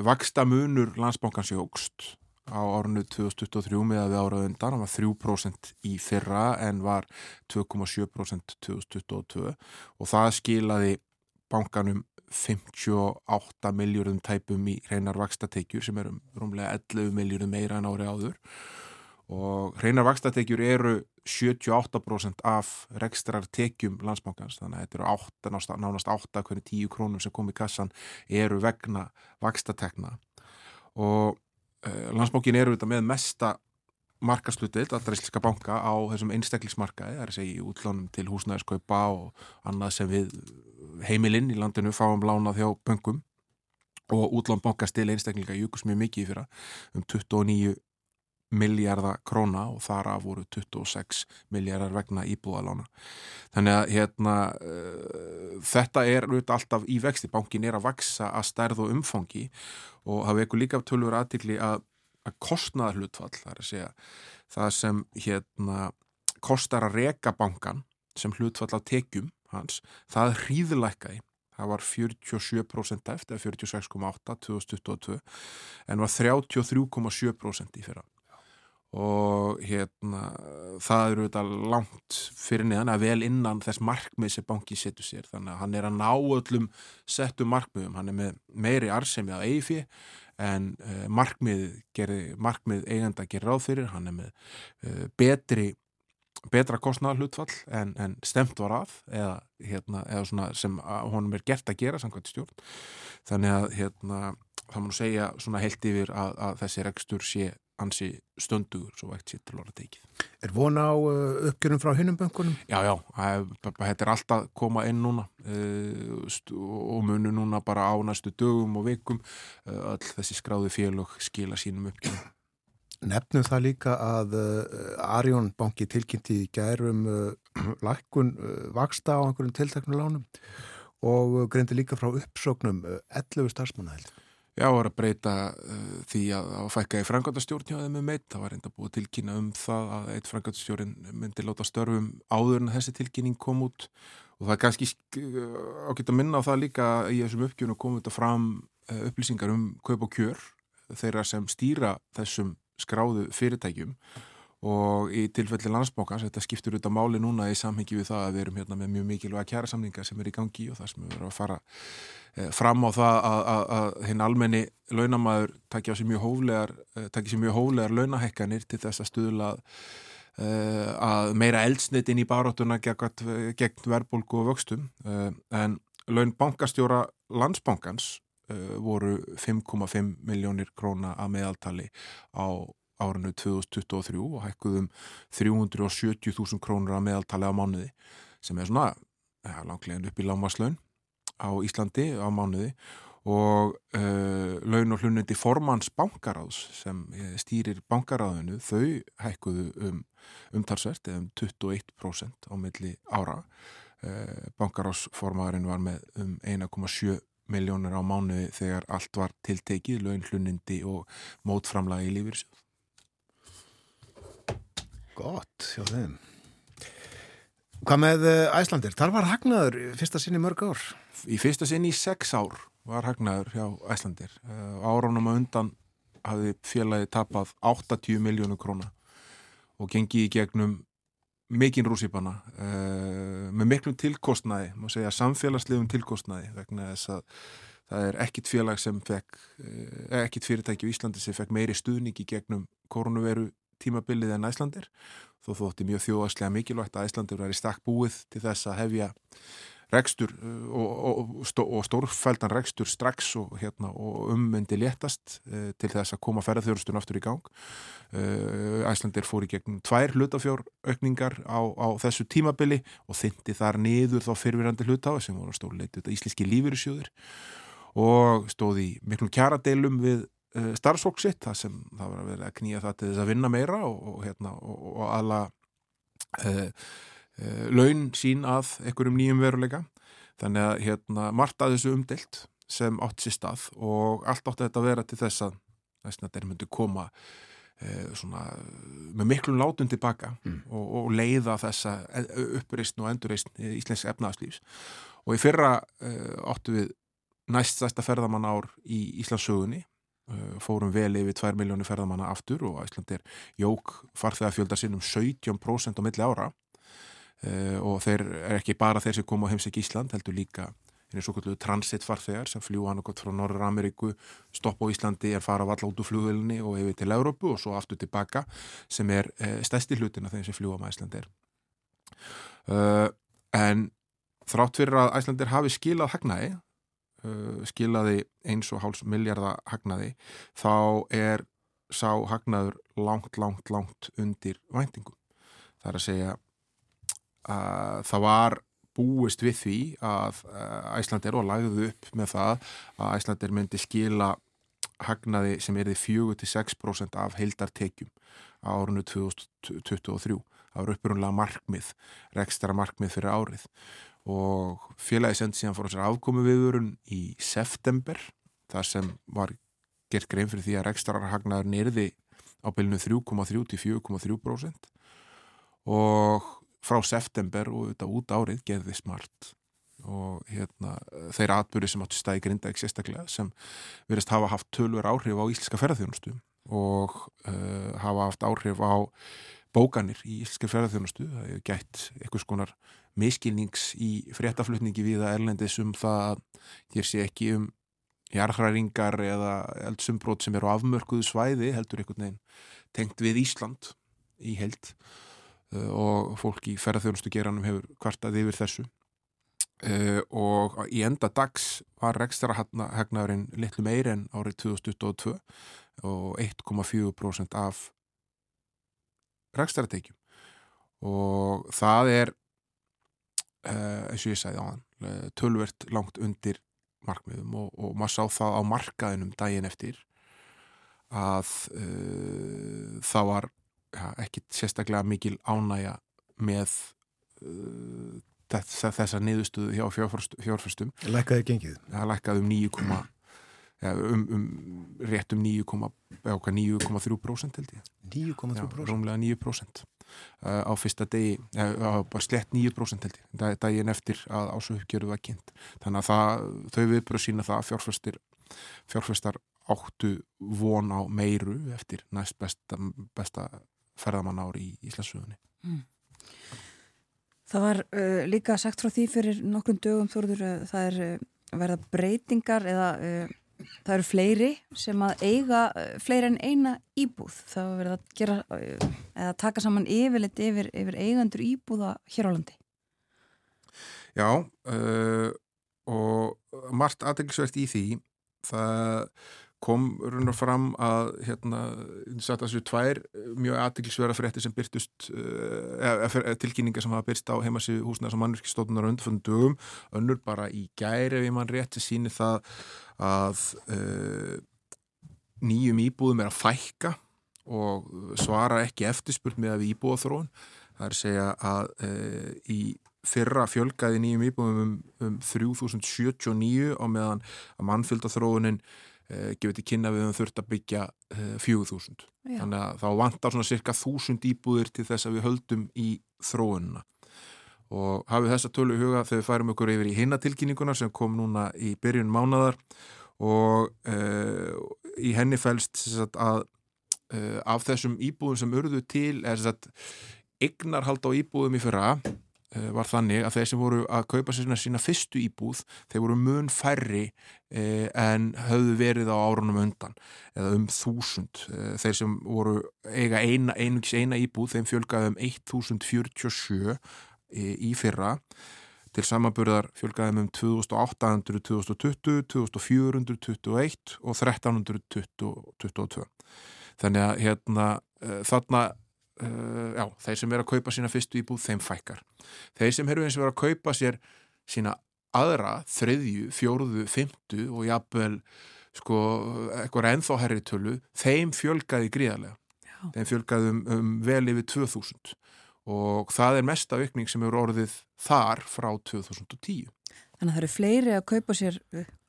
vakstamunur landsbankans jógst á árunnu 2023 með að við áraðu undan, hann var 3% í fyrra en var 2,7% 2022 og það skilaði bankanum 58 miljórum tæpum í reynar vakstateikjur sem er um rúmlega 11 miljórum meira en ári áður. Og hreinar vakstatekjur eru 78% af rekstrar tekjum landsbankans þannig að þetta eru 8, nánast, nánast 8 hvernig 10 krónum sem kom í kassan eru vegna vakstatekna og uh, landsbankin eru þetta með mesta markaslutild allra íslenska banka á þessum einstaklismarkaði, það er að segja í útlánum til húsnæðiskaupa og annað sem við heimilinn í landinu fáum lánað hjá böngum og útlán bankast til einstaklinga júkus mjög mikið fyrir um 29 miljardar króna og þar af voru 26 miljardar vegna íbúðalána. Þannig að hérna, uh, þetta er auðvitað alltaf í vexti, bankin er að vaksa að stærð og umfangi og hafa eitthvað líka tölur aðtikli að, að kostnaðar hlutfall, það er að segja það sem hérna kostar að reka bankan sem hlutfall á tekjum hans, það hríðlækkaði. Það var 47% eftir, 46,8 2022, en var 33,7% í fyrra. Og hérna það eru þetta langt fyrir neðan að vel innan þess markmið sem banki setur sér. Þannig að hann er að ná öllum settum markmiðum, hann er með meiri arsemi að eifi en uh, markmið, gerði, markmið eigenda gerir ráð fyrir, hann er með uh, betri betra kostnaðar hlutfall en, en stemt var að eða, hérna, eða sem honum er gert að gera samkvæmt stjórn. Þannig að hérna, það má segja heilt yfir að, að þessi rekstur sé ansi stöndugur svo vægt sér til orða teikið. Er vona á uh, uppgjörum frá hinnum bönkunum? Já, já, þetta er alltaf koma inn núna uh, og munu núna bara á næstu dögum og vikum uh, öll þessi skráðu félög skila sínum uppgjörum. Nefnum það líka að uh, Arjón banki tilkynnti í gærum uh, lækkun uh, vaksta á einhverjum tiltaknum lánum og greindi líka frá uppsóknum 11 starfsmannaheld. Já, það var að breyta uh, því að, að fækka í frangandastjórn hjá þeim með meitt. Það var reynda búið tilkynna um það að eitt frangandastjórn myndi láta störfum áður en þessi tilkynning kom út og það er kannski ágætt að minna á það líka í þessum uppgjöfunu komið þetta fram uh, upplýsingar um kaup og kjör þeirra sem stýra þessum skráðu fyrirtækjum og í tilfelli landsbókans, þetta skiptur út á máli núna í samhengi við það að við erum hérna með mjög mikilvæga kjærasamninga sem er í gangi og það sem við verðum að fara eh, fram á það að, að, að hinn almenni launamæður takja sér mjög hóflegar eh, takja sér mjög hóflegar launahekkanir til þess að stuðla eh, að meira eldsnit inn í baróttuna gegn, gegn verðbólgu og vöxtum. Eh, en laun bankastjóra landsbókans eh, voru 5,5 miljónir króna að meðaltali á árinu 2023 og hækkuðum 370.000 krónur að meðaltali á mánuði sem er svona ja, langlegin upp í lámaslaun á Íslandi á mánuði. Og uh, laun og hlunnindi formans bankaráðs sem eh, stýrir bankaráðinu þau hækkuðu um umtalsvert eða um 21% á milli ára. Uh, bankaráðsformaðurinn var með um 1,7 miljónir á mánuði þegar allt var tiltekið laun hlunnindi og mótframlagi lífyrsjóð Gott, hjá þeim. Hvað með Æslandir? Þar var hagnaður fyrsta sinni mörg ár? Í fyrsta sinni í sex ár var hagnaður hjá Æslandir. Árunum að undan hafði félagi tapað 80 miljónu króna og gengið í gegnum mikinn rúsipana uh, með miklum tilkostnaði, maður segja samfélagslegum tilkostnaði vegna þess að það er ekkit félag sem fekk, ekkit fyrirtæki í Íslandi sem fekk meiri stuðning í gegnum koronaviru tímabilið en Æslandir þó þótti mjög þjóðaslega mikilvægt að Æslandir væri stakk búið til þess að hefja rekstur og, og, og stórfældan rekstur strax og, hérna, og ummyndi léttast uh, til þess að koma ferðarþjórnstun aftur í gang. Uh, Æslandir fór í gegn tvær hlutafjóraukningar á, á þessu tímabili og þyndi þar niður þá fyrfirandi hlutafi sem voru stórleitu íslenski lífyrirsjóður og stóði miklum kjaradeilum við uh, starfsfólk sitt það sem það var að vera að knýja það til þess að vinna meira og, og, hérna, og, og alla uh, uh, laun sín að einhverjum nýjum veruleika. Þannig að hérna, margt að þessu umdelt sem átt sér stað og allt átti þetta að vera til þess að þeir myndu koma svona, með miklum látun tilbaka mm. og leiða þessa uppreysn og endurreysn í Íslensk efnaðslífs og í fyrra áttu við næst stærsta ferðamann ár í Íslandsögunni Eh, fórum vel yfir 2 miljónu ferðamanna aftur og Æsland er jók farþegafjöldar sinn um 17% á milli ára. Uh, og þeir er ekki bara þeir sem koma á heimsæk Ísland heldur líka eru svo kallu transitfarþegar sem fljúa hann okkur frá Norður Ameríku stopp á Íslandi er fara valla út úr flugvölinni og yfir til Európu og svo aftur tilbaka sem er uh, stærsti hlutin af þeim sem fljúa með Íslandi er. Uh, en þrátt fyrir að Æslandir hafi skilað hagnaði uh, skilaði eins og háls miljardar hagnaði þá er sá hagnaður langt, langt, langt undir væntingum. Það er að segja að það var búist við því að Æslandir og lagðuð upp með það að Æslandir myndi skila hagnaði sem er því 4-6% af heildartekjum á árunnu 2023. Það var uppurunlega markmið, rekstara markmið fyrir árið og félagi sendi síðan fór þessar afkomi viðurinn í september þar sem var gert grein fyrir því að rekstrarhagnaður nýrði á bylnu 3,3 til 4,3% og frá september og þetta út árið gerði smart. Og hérna þeirra atbyrði sem áttu stæði grinda ekki sérstaklega sem verist hafa haft tölver áhrif á íslenska ferðarþjónustu og uh, hafa haft áhrif á bókanir í íslenska ferðarþjónustu það hefur gætt einhvers konar miskilnings í fréttaflutningi við að erlendis um það að hér sé ekki um jarðhræringar eða eldsumbrót sem eru á afmörkuðu svæði heldur einhvern veginn tengt við Ísland í held uh, og fólk í ferðarþjónustu geranum hefur kvartað yfir þessu. Uh, og í enda dags var rekstrahagnaðurinn litlu meir en árið 2022 og 1,4% af rekstratekjum og það er eins og ég sagði á hann tölvert langt undir markmiðum og, og maður sá það á markaðinum daginn eftir að uh, það var ja, ekki sérstaklega mikil ánægja með uh, þessa niðurstöðu hjá fjárfærstum. Lækkaði gengið? Það lækkaði um 9, ja, um, um, rétt um 9,3% held ég. 9,3%? Rómlega 9% uh, á fyrsta degi, uh, bara slett 9% held ég, daginn eftir að ásökjöru var kynnt. Þannig að það, þau viðbröð sína það að fjárfærstir, fjárfærstar áttu von á meiru eftir næst besta, besta ferðamann ári í Íslandsögunni. Mm. Það var uh, líka sagt frá því fyrir nokkrum dögum þorður að það er uh, verða breytingar eða uh, það eru fleiri sem að eiga uh, fleiri en eina íbúð. Það var verið að gera uh, eða taka saman yfirleitt yfir, yfir eigandur íbúða hér á landi. Já uh, og margt aðeinsvært í því það kom runnar fram að hérna, satt að þessu tvær mjög aðtiklisverða frétti sem byrtust uh, tilkynninga sem hafa byrst á heimasíðu húsnæðs og mannverkistótunar undanföndum dögum, önnur bara í gæri ef ég mann rétt, sem sýnir það að uh, nýjum íbúðum er að fækka og svara ekki eftirspurt með að við íbúðaþróun. Það er að segja að uh, í fyrra fjölgaði nýjum íbúðum um, um 3079 á meðan að mannfylgdaþróunin Uh, gefið til kynna við um þurft að byggja uh, 4000. Já. Þannig að þá vantar svona cirka 1000 íbúðir til þess að við höldum í þróununa. Og hafið þessa tölu í huga þegar við færum okkur yfir í hinnatilkynninguna sem kom núna í byrjun mánadar og uh, í henni fælst sagt, að af þessum íbúðum sem urðu til er eignarhald á íbúðum í fyrra Eh, var þannig að þeir sem voru að kaupa sér sína fyrstu íbúð, þeir voru mun færri eh, en höfðu verið á árunum undan eða um þúsund. Eh, þeir sem voru eiga eina, einungis eina íbúð, þeim fjölgaði um 1047 eh, í fyrra. Til samanburðar fjölgaði um 2800, 2020, 2421 og 1322. Þannig að hérna, eh, þarna uh, já, þeir sem er að kaupa sína fyrstu íbúð, þeim fækkar. Þeir sem eru eins og er að kaupa sér sína aðra, þriðju, fjóruðu, fymtu og jafnvel sko, eitthvað ennþá herri tölu, þeim fjölgaði gríðarlega. Já. Þeim fjölgaði um, um vel yfir 2000 og það er mesta aukning sem eru orðið þar frá 2010. Þannig að það eru fleiri að kaupa sér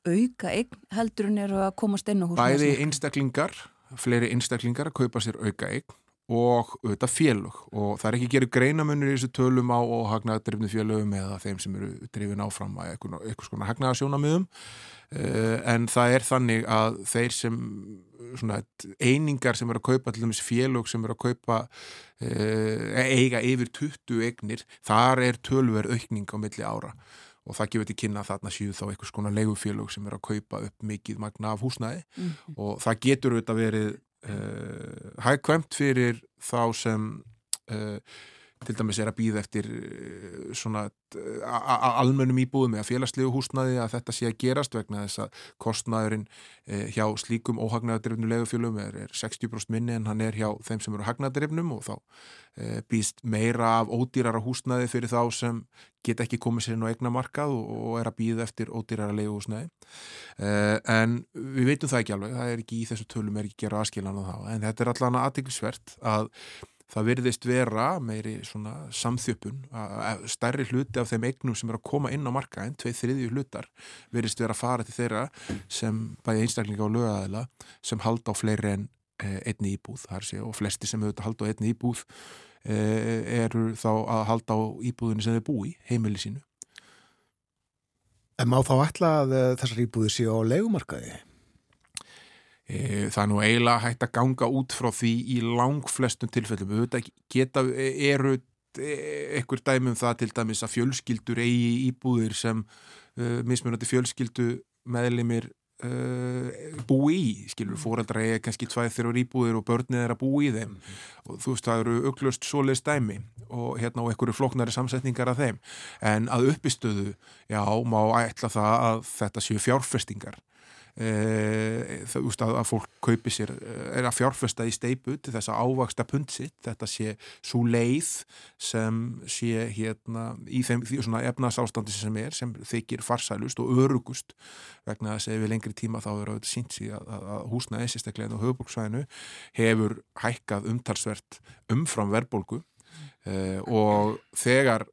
auka eign heldur en eru að komast inn á húsnæðismarka. Bæði einstaklingar, fleiri einstaklingar að kaupa sér auka eign og auðvitað félög. Og það er ekki gerið greinamunir í þessu tölum á og hagnaðadrifnu félögum eða þeim sem eru drifin áfram að eitthvað svona hagnaðasjónamiðum uh, en það er þannig að þeir sem svona einingar sem eru að kaupa til dæmis félög sem eru að kaupa uh, eiga yfir 20 eignir, þar er tölver aukning á milli ára. Og það gefur til kynna að þarna séu þá einhvers konar leigufélög sem er að kaupa upp mikið magna af húsnæði. Mhm. og það getur auðvitað verið hægkvæmt fyrir þá sem uh, til dæmis er að býða eftir uh, svona a- almennum íbúðum eða félagslegu húsnaði að þetta sé að gerast vegna þess að kostnaðurinn uh, hjá slíkum óhagnaðadrifnu legufjölum er, er 60% minni en hann er hjá þeim sem eru hagnaðadrifnum og þá býst meira af ódýrara húsnaði fyrir þá sem geta ekki komið sér inn á egna markað og, er að býða eftir ódýrara leguhúsnaði uh, en við veitum það ekki alveg, það er ekki í þessu tölum er ekki gera aðskilan á það, en þetta er allan aðtiklisvert að það virðist vera meiri svona samþjöpun að stærri hluti af þeim eignum sem er að koma inn á markaðin, tvei þriðju hlutar virðist vera að fara til þeirra sem bæði einstaklinga og lögaðila sem halda á fleiri en eh, einni íbúð sé og flesti sem auðvitað halda á einni íbúð eh, eru þá að halda á íbúðinu sem þau búi, heimili sínu En má þá ætla að eh, þessar íbúðir séu á leigumarkaði? E, Það er nú eiginlega hægt að ganga út frá því í langflestum tilfellum. Við veit ekki geta, eru ekkur dæmi um það til dæmis að fjölskyldur eigi íbúðir sem uh, mismunandi fjölskyldu meðlimir uh, búi í, skilur, fóreldra eigi kannski tvæð þrjár íbúðir og börnið er að búi í þeim. Og þú veist það eru auglust svoleiðs dæmi og hérna og einhverju flóknari samsetningar af þeim. En að uppistöðu, já, má ætla það að þetta séu fjárfestingar e, það, úst, að, að fólk kaupi sér, eh, er að fjárfesta í steipu til þess að ávaksta pundsitt þetta sé svo leið sem sé hérna í þeim því svona efnaðsástandi sem er sem þykir farsælust og örugust vegna þess að ef við lengri tíma þá er auðvitað sínt sig að, að, að húsnaði sérstaklega á höfubruksvæðinu hefur hækkað umtalsvert umfram verðbólgu. E, og þegar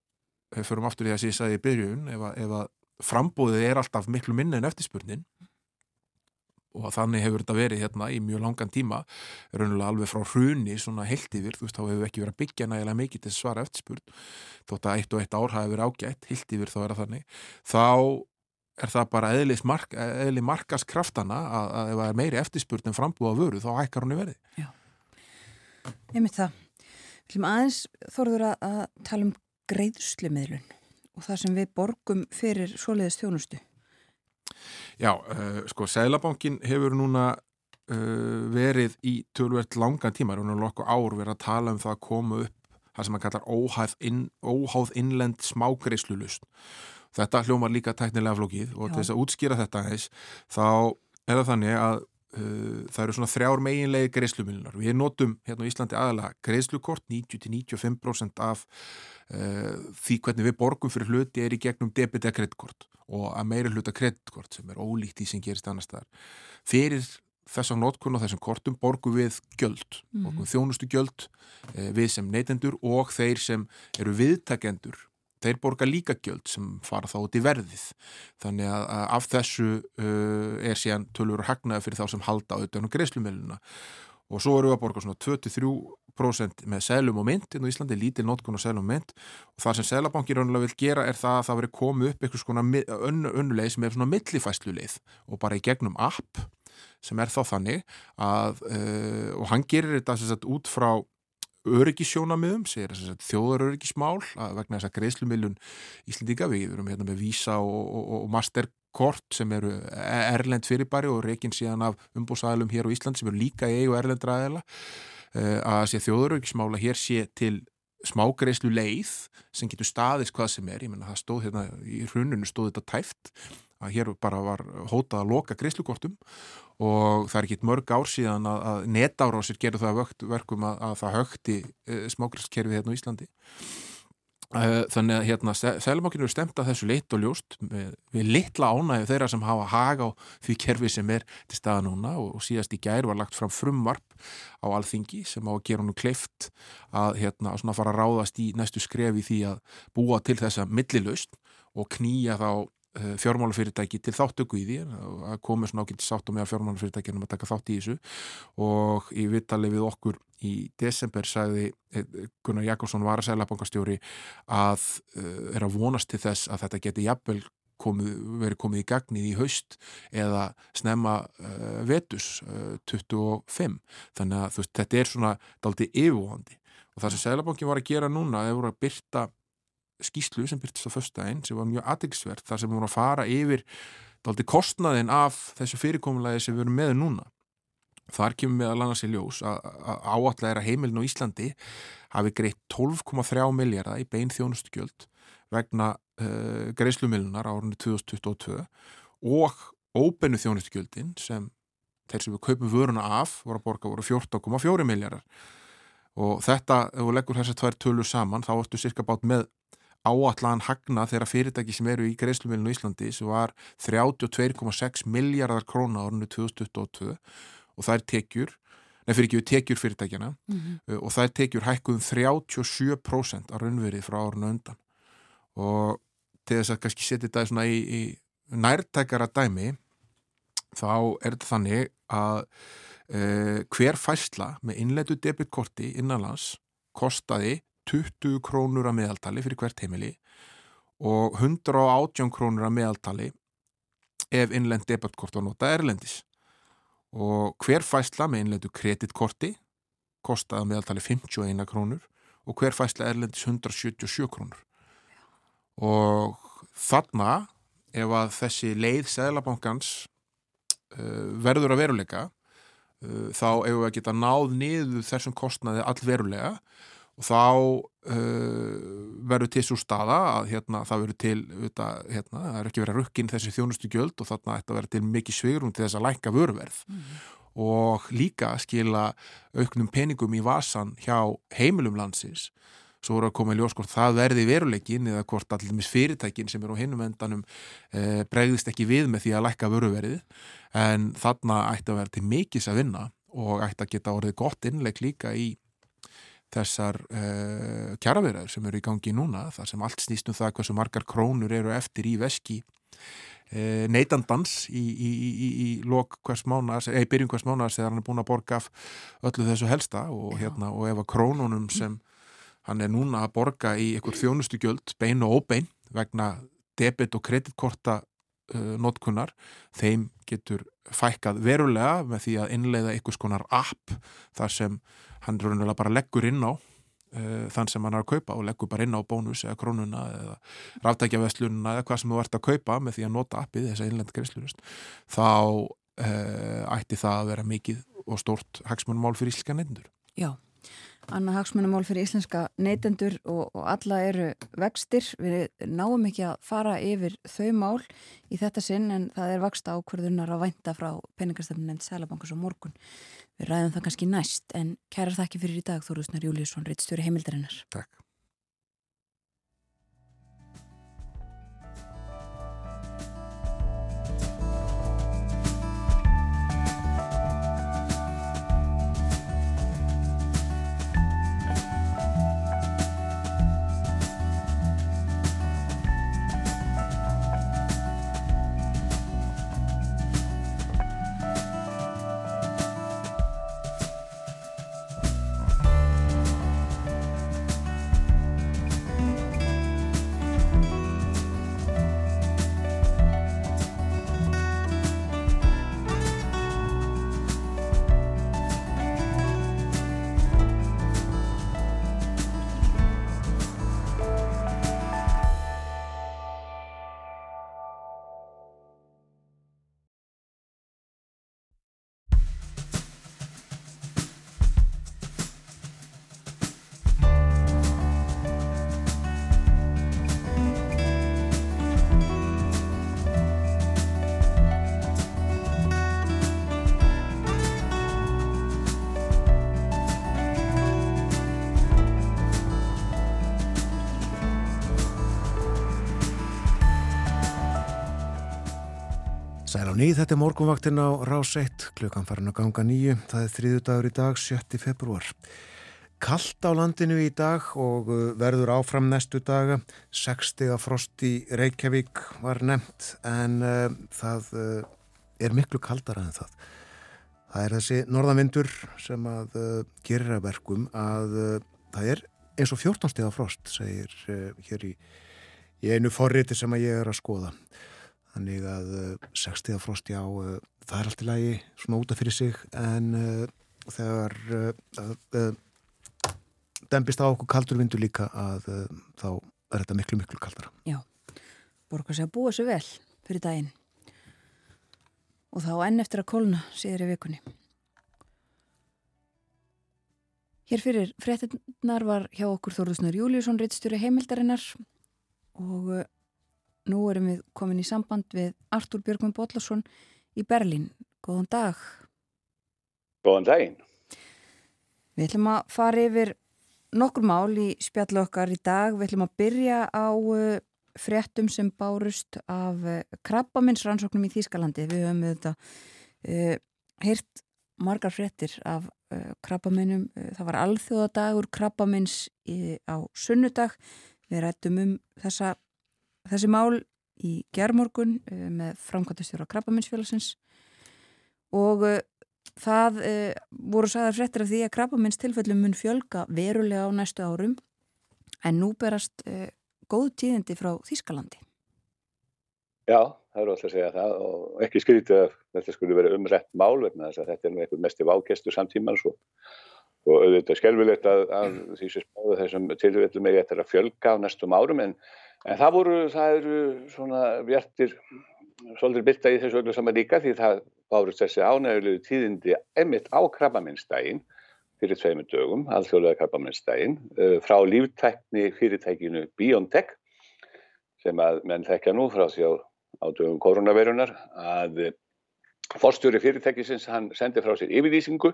við förum aftur í það sem ég sagði í byrjun ef að, að frambóðið er alltaf miklu minna en eftirspurnin og þannig hefur þetta verið hérna í mjög langan tíma raunulega alveg frá hruni svona heilt yfir, þú veist, þá hefur ekki verið að byggja nægilega mikið til svara eftirspurn þótt að eitt og eitt ár hafi verið ágætt, heilt yfir þá er það þannig, þá er það bara mark, eðli markaskraftana að, að ef það er meiri eftirspurn en frambúða vöru, þá hækkar hún í verði Ég mynd það. Við viljum aðeins þorður að tala um greiðslumiðlun og það sem við borgum fyrir svoleiðist þjónustu. Já, uh, sko, Sælabankin hefur núna uh, verið í tölvert langan tíma, er hún nokkuð ár verið að tala um það að koma upp það sem að kallar óháð, inn, óháð innlend smágreislulust. Þetta hljómar líka teknilega flókið og til þess að útskýra þetta aðeins, þá er það þannig að uh, það eru svona þrjár meginlegi greiðslumilinar. Við notum hérna á Íslandi aðalega greiðslukort, 90-95% af því hvernig við borgum fyrir hluti er í gegnum debit eða kreditkort og að meiri hluta kreditkort sem er ólíkt því sem gerist annar staðar. Fyrir þessar notkun og þessum kortum borgum við gjöld, borgum þjónustu gjöld eh, við sem neytendur og þeir sem eru viðtakendur þeir borga líka gjöld sem fara þá út í verðið. Þannig að, af þessu uh, er síðan tölur hagnaði fyrir þá sem halda auðvitað um greiðslumiluna og svo erum við að borga svona 23% með selum og mynd. Inn á Íslandi, lítil notkun og selum og mynd. Og það sem selabanki raunlega vil gera er það að það veri komið upp einhvers konar önnu- önnuleið sem er svona millifæsluleið og bara í gegnum app sem er þá þannig að uh, og hann gerir þetta sagt út frá öryggisjónamiðum, segir þess að þjóðaröryggismál að vegna þess að greiðslumilun Íslendinga, við erum hérna með Visa og, og, og Masterkort sem eru erlend fyrirbæri og reikin síðan af umbúsæðalum hér á Ísland sem eru líka í eigu erlendra aðeila að sé þjóðaröryggismál að hér sé til smágreislu leið sem getur staðist hvað sem er, ég menna það stóð hérna í hruninu stóð þetta tæft að hér bara var hótað að loka greislukortum og það er ekki mörg ár síðan að, að netárásir gerðu það vökt, verkum að, að það högti e, smágreiskerfið hérna á Íslandi þannig að hérna Sælumákinu er stemt að þessu leitt og ljóst með, við litla ánægju þeirra sem hafa hag á því kerfi sem er til staða núna og, síðast í gær var lagt fram frumvarp á alþingi sem á að gera nú kleift að hérna svona fara að ráðast í næstu skref í því að búa til þessa millilaust og knýja þá fjármálafyrirtæki til þáttöku í því að komi svona ágætt sátt og meðal fjármálafyrirtækjum að taka þátt í þessu. Og í vittali við okkur í desember sagði eh, Gunnar Jakobsson var að segla bankastjóri að uh, er að vonast til þess að þetta geti jafnvel komið, verið komið í gagnið í haust eða snemma uh, vetus uh, 25 þannig að veist, þetta er svona daldi yfirvóðandi og það sem Sælabankin var að gera núna, þeir voru að byrta skýslu sem byrtist á föstudaginn sem var mjög aðeinsvert þar sem við vorum að fara yfir daldi kostnaðin af þessu fyrirkomulagi sem við erum með núna. Þar kemur meðal annars í ljós að áallega er að heimilin á Íslandi hafi greitt 12,3 miljardar í bein þjónustugjöld vegna uh, greiðslumilunar árunni 2022 og óbennu þjónustugjöldin sem þeir sem við kaupum vöruna af voru að borga voru 14,4 miljardar og þetta, ef við leggur þessar tvær tölur saman þá ertu cirka bát með áallan hagna þeirra fyrirtæki sem eru í greiðslumilinu Íslandi sem var 32,6 miljardar króna árunni 2022 og það er tekjur nei fyrir ekki við tekjur fyrirtækjana mm -hmm. og það er tekjur hækkuðum 37% á raunverið frá árunna undan og til þess að kannski setja þetta svona í, í nærtækara dæmi þá er þetta þannig að uh, hver fæsla með innleitu debitkorti innanlands kostaði 20 krónur að meðaltali fyrir hvert heimili og 118 krónur að meðaltali ef innlend debattkort var nota erlendis. Og hver fæsla með innlendu kreditkorti kostaði að meðaltali 51 krónur og hver fæsla erlendis 177 krónur. Og þarna ef að þessi leið Sæðlabankans uh, verður að veruleika uh, þá ef við að geta náð niður þessum kostnaði allverulega og þá uh, verður til svo staða að hérna, það verður til þetta, hérna, það er ekki verið að rukkin þessi þjónustu gjöld og þarna ætti að vera til mikið svigrum til þess að læka vörverð mm. og líka skila auknum peningum í vasan hjá heimilum landsins. Svo voru að koma í ljós hvort það verði veruleikin eða hvort allir mis fyrirtækin sem eru á hinnum endanum e, bregðist ekki við með því að lækka vöruverið en þarna ætti að vera til mikis að vinna og ætti að geta orðið gott innleik líka í þessar uh, kjaraverðar sem eru í gangi núna, þar sem allt snýst um það hversu margar krónur eru eftir í veski uh, neytandans í, í, í, í lok hvers mánas, eða í byrjun hvers mánas þegar hann er búin að borga af öllu þessu helsta og, hérna, og ef að krónunum sem hann er núna að borga í einhver þjónustugjöld, bein og óbein vegna debit og kreditkorta uh, notkunnar, þeim getur fækkað verulega með því að innleiða einhvers konar app þar sem hann raunverulega bara leggur inn á uh, þann sem hann er að kaupa og leggur bara inn á bónus eða krónuna eða ráftækjaveslununa eða hvað sem þú ert að kaupa með því að nota appið þessa innlend greiðslurist þá uh, ætti það að vera mikið og stórt hagsmunumál fyrir íslenska nefndur. Já Anna hagsmunumál fyrir íslenska neytendur og, og alla eru vextir. Við náum ekki að fara yfir þau mál í þetta sinn en það er vaksta ákverðunar að vænta frá peningastöfnum nefnd Sælabankus og morgun. Við ræðum það kannski næst en kærar þakki fyrir í dag Þorusnar Júliusson, Rittstjóri heimildarinnar. Takk. Nýð, þetta er morgunvaktin á Rás 1, klukkan farin að ganga nýju, það er þriðu dagur í dag, 7. februar. Kallt á landinu í dag og uh, verður áfram næstu daga, 60 að frost í Reykjavík var nefnt en uh, það uh, er miklu kaldara en það. Það er þessi norðanvindur sem að uh, gerir að verkum að uh, það er eins og 14 steg að frost, segir uh, hér í, í einu forriti sem að ég er að skoða. Þannig að 60 uh, frost já, uh, það er allt í lagi svona útaf fyrir sig en uh, þegar uh, uh, dempist á okkur kaldur vindu líka að þá er þetta miklu, miklu kaldara. Já, borgar sig að búa sér vel fyrir daginn. Og þá enn eftir að kólna síður í vikunni. Hér fyrir fréttinnar var hjá okkur Þorðusnur Júliusson, reittstjóri heimildarinnar og nú erum við komin í samband við Artúr Björgum Bóllarsson í Berlín. Góðan dag. Góðan daginn. Við ætlum að fara yfir nokkur mál í spjallu okkar í dag. Við ætlum að byrja á uh, fréttum sem bárust af uh, krabbaminsrannsóknum í Þýskalandi. Við höfum þetta uh, heyrt margar fréttir af uh, krabbaminnum. Uh, það var alþjóðadagur krabbamins á sunnudag. Við rættum um þessa, þessi mál í gerðmorgun uh, með framkvæmtastjóra krabbaminsfélagsins og uh, það uh, voru sagðar fréttir af því að krabbamins tilfellum mun fjölga verulega á næstu árum. En nú berast góð tíðindi frá Þýskalandi. Já, það er alltaf að segja það og ekki skrítið að þetta skulle vera umrætt mál vegna þess að þetta er nú einhver mest í vágestur samtímans og, og auðvitað skelvilegt að, að því sem spáðu þessum tilfellum er þetta að fjölga á næstum árum. En, en það voru, það eru svona bjartir svolítið byrta í þessu öllu saman líka því það bárust þessi ánægulegu tíðindi emitt á krabbaminnstægin fyrir tveimur dögum, alþjóðlega krabbaminnstægin, frá líftækni fyrirtækinu BioNTech sem að menn þekkja nú frá því á, á dögum koronavirunar að forstjóri fyrirtækisins hann sendi frá sér yfirlýsingu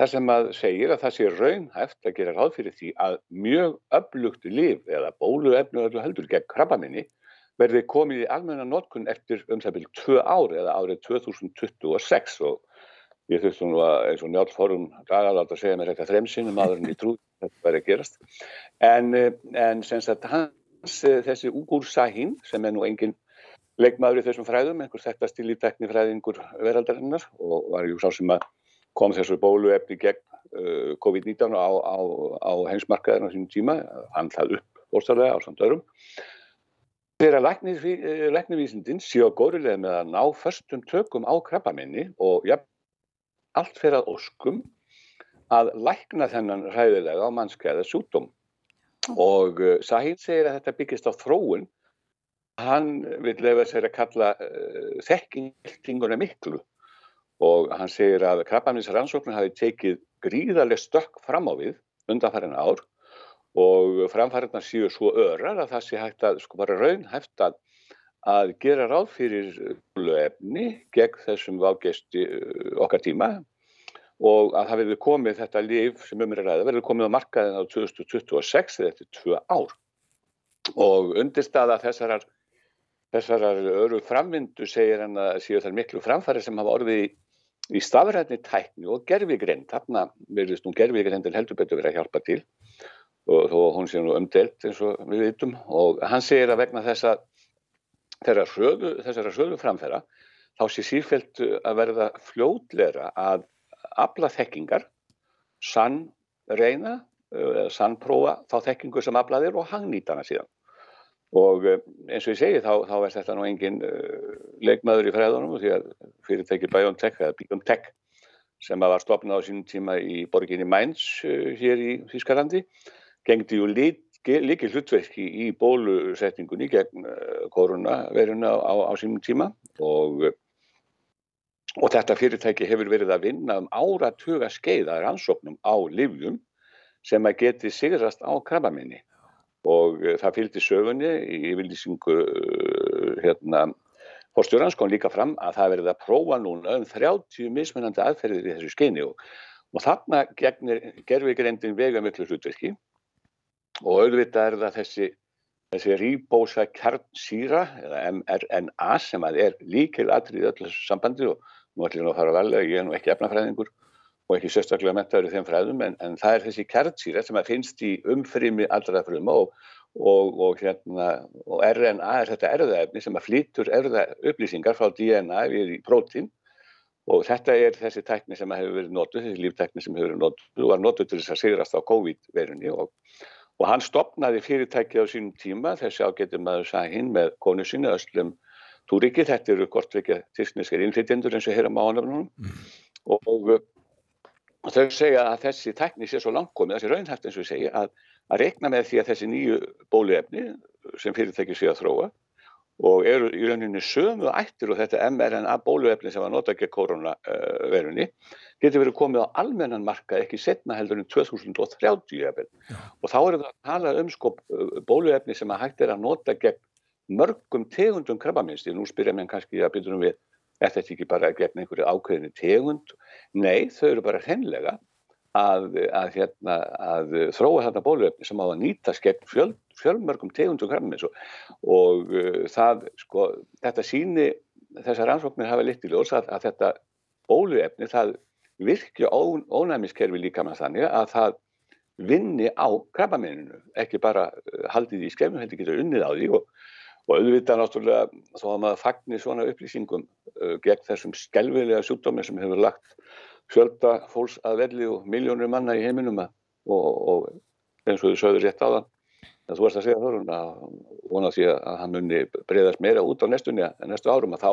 þar sem að segir að það sé raunhæft að gera ráð fyrir því að mjög öflugt lif eða bóluefnu öllu heldur gegn krabbaminni verði komið í almenna notkun eftir um það byrju tvö ári eða árið 2026 og ég þurfti nú að eins og Njálf Fórum Dagalátt að segja mér eitthvað þremsinn um aðurinn í trú þetta verði að gerast. En, en sem sagt hans þessi Ugur Sahin sem er nú engin leikmaður í þessum fræðum, einhver þekkast til í teknifræðingur veraldarinnar og var ju sá sem að kom þessu bóluefni gegn uh, COVID-19 á, á, á heimsmarkaðinu á sínum tíma, hann það upp óstarlega á samt örum Þegar læknivísindin séu á górilega með að ná förstum tökum á krabbaminni og ja, allt fyrir að óskum að lækna þennan ræðilega á mannskeiða sjúkdóm. Og uh, Sahil segir að þetta byggist á þróun. Hann vil lefa sér að kalla uh, þekkinguna miklu og hann segir að krabbamins rannsóknir hafi tekið gríðarlega stökk fram á við undanfærin ár og framfæriðna séu svo örar að það sé hægt að sko bara raunhæft að, að gera ráð fyrir löfni gegn þessum vágesti okkar tíma og að það verður komið þetta líf sem um er ræða verður komið á markaðin á 2026 eða eftir tvö ár. Og undirstaða þessarar þessarar öru framvindu segir hann að séu þar miklu framfæri sem hafa orðið í, í stafræðni tækni og gerfigreind, þarna verðist nú gerfigrindin heldur betur verið að hjálpa til. Og þó hún sé nú umdelt eins og við vitum. Og hann segir að vegna þessa þessara hröðu framfæra þá sé sífælt að verða fljótleira að afla þekkingar sann reyna sann prófa þá þekkingu sem aflaðir og hangnýta hana síðan og eins og ég segi þá, þá er þetta nú engin uh, leikmaður í fræðunum því að fyrirtæki BioNTech eða BioNTech sem var stopnað á sínum tíma í borginni Mainz uh, hér í Þískalandi gengdi ju líki hlutverki í bólusetningunni gegn koronaveruna á, á sínum tíma. Og, og þetta fyrirtæki hefur verið að vinna um áratuga skeiðar ansóknum á livjum sem að geti sigrast á krabbaminni og það fylgdi sögunni í yfirlýsingu hérna Fórstjórnans kom líka fram að það verið að prófa núna um 30 mismunandi aðferðir í þessu skeini og, og þarna gerfigreindin vega miklu hlutverki. Og auðvitað er það þessi, þessi ribósa kjarnsýra eða mRNA sem að er líkil atrið í öllu sambandi. Og nú ætlum ég að fara vel, ég er nú ekki efnafræðingur og ekki sérstaklega mentaður í þeim fræðum en, en það er þessi kjarnsýra sem að finnst í umfrými allra fruma og, og, og, hérna, og RNA er þetta erðaefni sem að flýtur erða upplýsingar frá DNA við í prótín. Og þetta er þessi tækni sem hefur verið notuð, þessi líftækni sem hefur verið notuð og var notuð til þess að sigrast á COVID-verunni og Og hann stopnaði fyrirtæki á sínum tíma, þessi ágættum maður Sahin með konu sína Öslum Túriki, þetta eru kortveikja tísniskir innflytjendur eins og heyra mánafnunum mm. og, og þau segja að þessi tækni sé svo langkomið, þessi raunhæft eins og segja að að rekna með því að þessi nýju bóluefni sem fyrirtæki sé að þróa og eru í rauninni sömu ættir og þetta mRNA bóluefni sem var notað gegn koronaverunni getur verið komið á almennan marka ekki setna heldur en 2030 jafnvel. og þá eru það að tala um sko bóluefni sem að hægt er að nota gegn mörgum tegundum krabbaminnst nú spyrja mér kannski að byrjum við er þetta ekki bara gegn einhverju ákveðinu tegund. Nei þau eru bara hreinlega að, að, hérna, að þróa þarna bóluefni sem á að nýta skemmt fjöl, fjölmörgum tegundum krabbamins og, og uh, það, sko, þetta síni þessar rannsóknir hafa litt í ljós að, að þetta bóluefni það virkja ónæmiskerfi líka með þannig að það vinni á krabbaminninu, ekki bara uh, haldið í skemmum, heldur getur unnið á því og, og auðvitað náttúrulega þó að maður fagnir svona upplýsingum uh, gegn þessum skelvilega sjúkdómi sem hefur lagt fjölda fólks að velli og miljónur manna í heiminum og, og eins og þú sögður rétt á þann að þú varst að segja þorun að vona því að hann munni breyðast meira út á nestunni en næstu árum að þá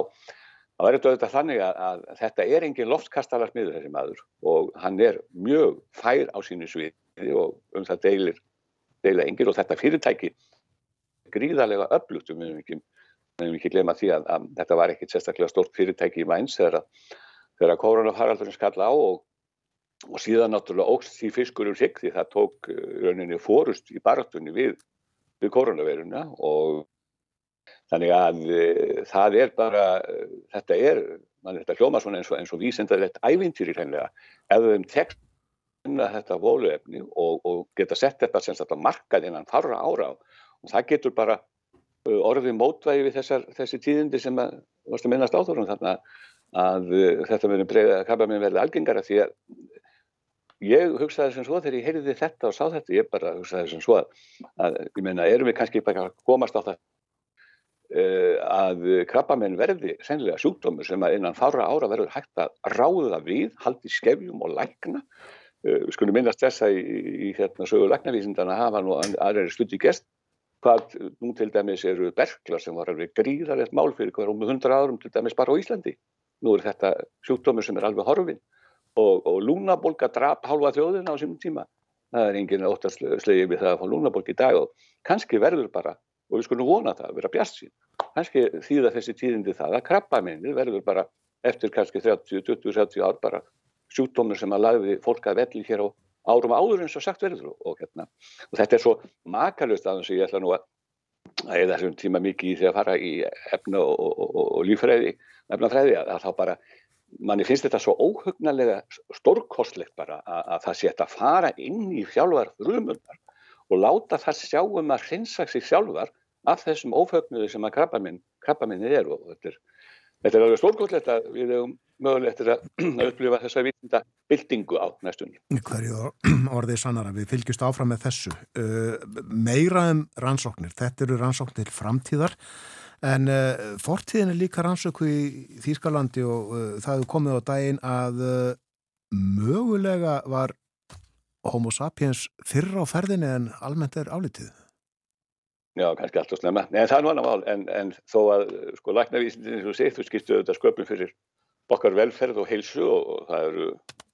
að verður þetta þannig að, að þetta er engin loftkastalar smiður þessi maður og hann er mjög fær á sínu sviði og um það deilir deila engil og þetta fyrirtæki gríðarlega öflugt. Við mögum ekki, ekki glema því að, að þetta var ekkit sérstaklega stort fyrirtæki í mæns þegar að þegar koronafaraldurinn skall á og, og síðan náttúrulega ógst því fiskur um sig því það tók eh, rauninni fórust í baratunni við, við koronaviruna og þannig að e, það er bara, e, þetta er, mann þetta hljóma svona eins og, og vísendarlegt ævintýri hreinlega. Ef við um tekst þetta vóluefni og, og geta sett þetta markað innan farra ára það getur bara orðið mótvægi við þessar, þessi tíðindi sem að, að minnast áþórum þarna að uh, þetta verður breyða að kappa minn verði algengara því að ég hugsaði sem svo þegar ég heyrði þetta og sá þetta, ég bara hugsaði sem svo að, að ég meina, erum við kannski bara að komast á það uh, að krabba minn verði sennilega sjúkdómur sem að innan fára ára verður hægt að ráða við, haldi skefjum og lækna. Uh, skulum minnast þessa í, í, í hérna sögu læknavísindana hafa nú stutt í gest hvað nú til dæmis eru berglar sem var alveg gríðarlegt mál fyrir hverjum hundra árum til dæmis bara á Íslandi. Nú er þetta sjúkdómur sem er alveg horfin og, og lúnabolga drap hálfa þjóðina á sínum tíma. Það er enginn óttaslegið við það að fá lúnabolg í dag og kannski verður bara og við skulum vona það, vera bjart sín kannski þýða þessi tíðindi það að krabba minnið verður bara eftir kannski 30, 20, 30 ár bara sjúkdómur sem að lagði fólk að velli hér á árum áður eins og sagt verður og, hérna. og þetta er svo makalust aðeins sem ég ætla nú að það er þessum tíma mikið í því að fara í efna og, og, og lífræði efnafræði að, að þá bara manni finnst þetta svo óhugnarlega stórkostlegt bara að, að það sé að fara inn í sjálfar frumundar og láta það sjá um að hrinsa sig sjálfar af þessum ófögnuðu sem að krabbaminni er og þetta er, þetta er alveg stórkostlegt að við hefum mögulegt að upplifa þessa vítinda byltingu á næstunni. Hverju orðið sannara, við fylgjumst áfram með þessu. Uh, meira um rannsóknir, þetta eru rannsóknir framtíðar en uh, fortíðin er líka rannsóku í Þýskalandi og uh, það hefur komið á daginn að mögulega var homo sapiens fyrra á ferðinni en almennt er álitið. Já, kannski allt og slemma. Nei, það er nú annar mál, en, en þó að sko læknavísindin, eins og sétt, þú skilstu auðvitað sköpum fyrir okkar velferð og heilsu og það eru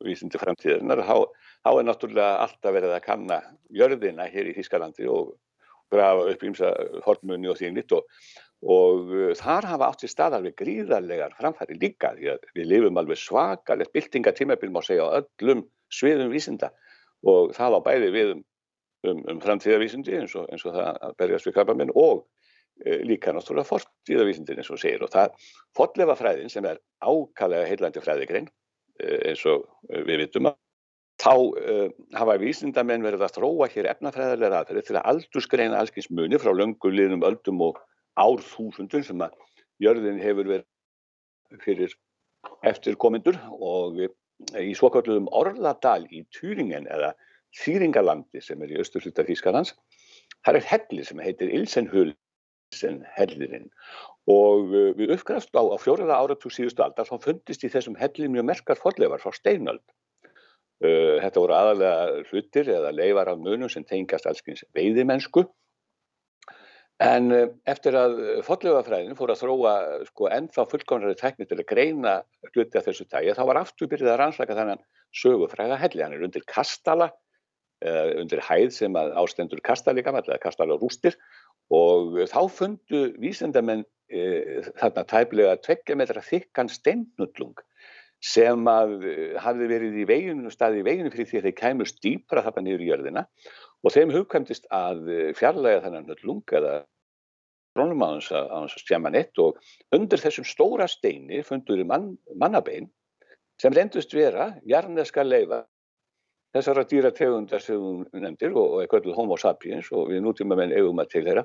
vísindi framtíðarnar, þá, þá er náttúrulega alltaf verið að kanna jörðina hér í Þískalandi og grafa upp ímsa hortmunni og þínlitt og, og uh, þar hafa átt sér stað alveg gríðarlegar framfæri líka því að við lifum alveg svakalegt byltingatímabil má segja á öllum sviðum vísinda og það á bæði við um, um, um framtíðarvísindi eins og, eins og það að berjast við krabba minn og líka náttúrulega fortíðavísindin eins og segir og það fotlefa fræðin sem er ákallega heillandi fræðigrein eh, eins og eh, við vitum að þá uh, hafa vísindamenn verið að þróa hér efnafræðarlega aðferði til að aldursgreina allskins muni frá lönguliðnum öldum og árþúsundun sem að jörðin hefur verið fyrir eftirkomindur og í svokalluðum Orladal í Týringen eða Þýringalandi sem er í austurhluta Þýskalands. Það er helli sem heitir Ilsenhul sem hellirinn og uh, við uppgræðast á, á fjóriða áratúr síðustu aldar þá fundist í þessum hellin mjög merkar forleifar frá steinöld. Uh, þetta voru aðalega hlutir eða leifar af munum sem tengast allskyns veiðimennsku. En uh, eftir að forleifafræðin fór að þróa sko, ennþá fullkomnari tekni til að greina hluti af þessu tægi þá var aftur byrjuð að rannsaka þannan sögufræða helli, hann er undir kastala uh, undir hæð sem ástendur kastali gammal eða kastali rústir og þá fundu vísendamenn uh, þarna tæplega tveggja metra þykkan steinnullung sem að uh, hafði verið í veginu, staði í veginu fyrir því að þeir kæmust dýpra þarna niður í jörðina. Og þeim hugkvæmtist að fjarlæga þennan nullung eða trónum á hans að, stjama neitt og undir þessum stóra steini fundur mann, mannabein sem reyndust vera jarneska leifa þessara dýrategundar sem þú nefndir og, og er kvölduð homo sapiens og við nútíma menn eigum að til þeirra.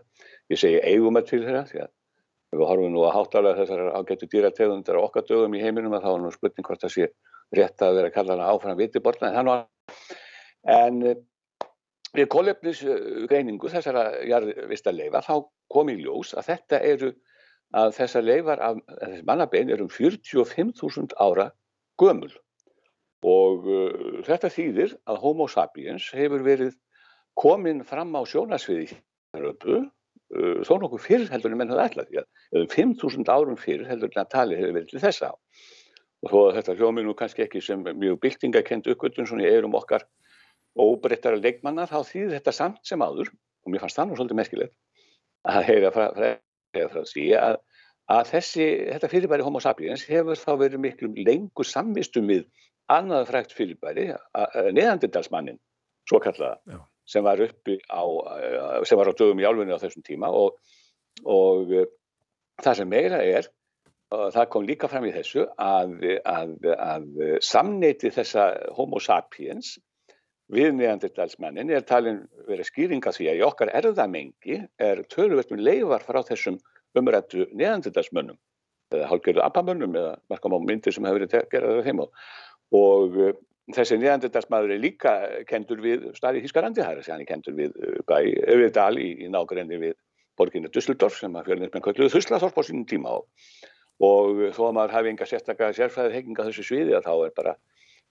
Ég segi eigum að til þeirra því að við horfum nú að háttalega þessar ágættu dýrategundar okkar dögum í heiminum að þá er nú spurning hvort það sé rétt að vera að kalla hana áfram vitiborna en þannig að en við kólefnisgreiningu þessara jarðvista leifa þá kom í ljós að þetta eru að þessar leifar af þessi mannabein eru um 45.000 ára gömul og uh, þetta þýðir að homo sapiens hefur verið komin fram á sjónasviði uh, þó nokkuð fyrr heldur en menn höfðu ætlað því að um 5.000 árum fyrr heldur en að tali hefur verið til þessa og þó að þetta hljómi nú kannski ekki sem mjög byltingakent uppgötun svona í eirum okkar óbreyttara leikmanna þá þýðir þetta samt sem áður og mér fannst það nú svolítið merkilegt að heyra frá, frá, frá því að, að þessi, þetta fyrirbæri homo sapiens hefur þá verið miklu lengur samvistum við annað frækt fyrirbæri neðandindalsmannin, svo kallaða sem var uppi á sem var á dögum í álfunni á þessum tíma og, og það sem meira er það kom líka fram í þessu að, að, að samneiti þessa homo sapiens við neandertalsmannin er talin verið skýringa því að í okkar erðamengi er töluvert um leifar frá þessum umrættu neandertalsmönnum eða hálfgerðu appamönnum eða markam á myndir sem hefur verið gerðað þeim á og uh, þessi neandertalsmaður er líka kendur við staði Hískarandi, það er að hann er kendur við uh, bæ, við dal í, í nákvæmni við borginu Dusseldorf sem að fjörðinir kölluðu Þuslaþorp á sínum tíma. Og, og þó að maður hafi enga sérstaklega sérfræðið heginga þessu sviði að þá er bara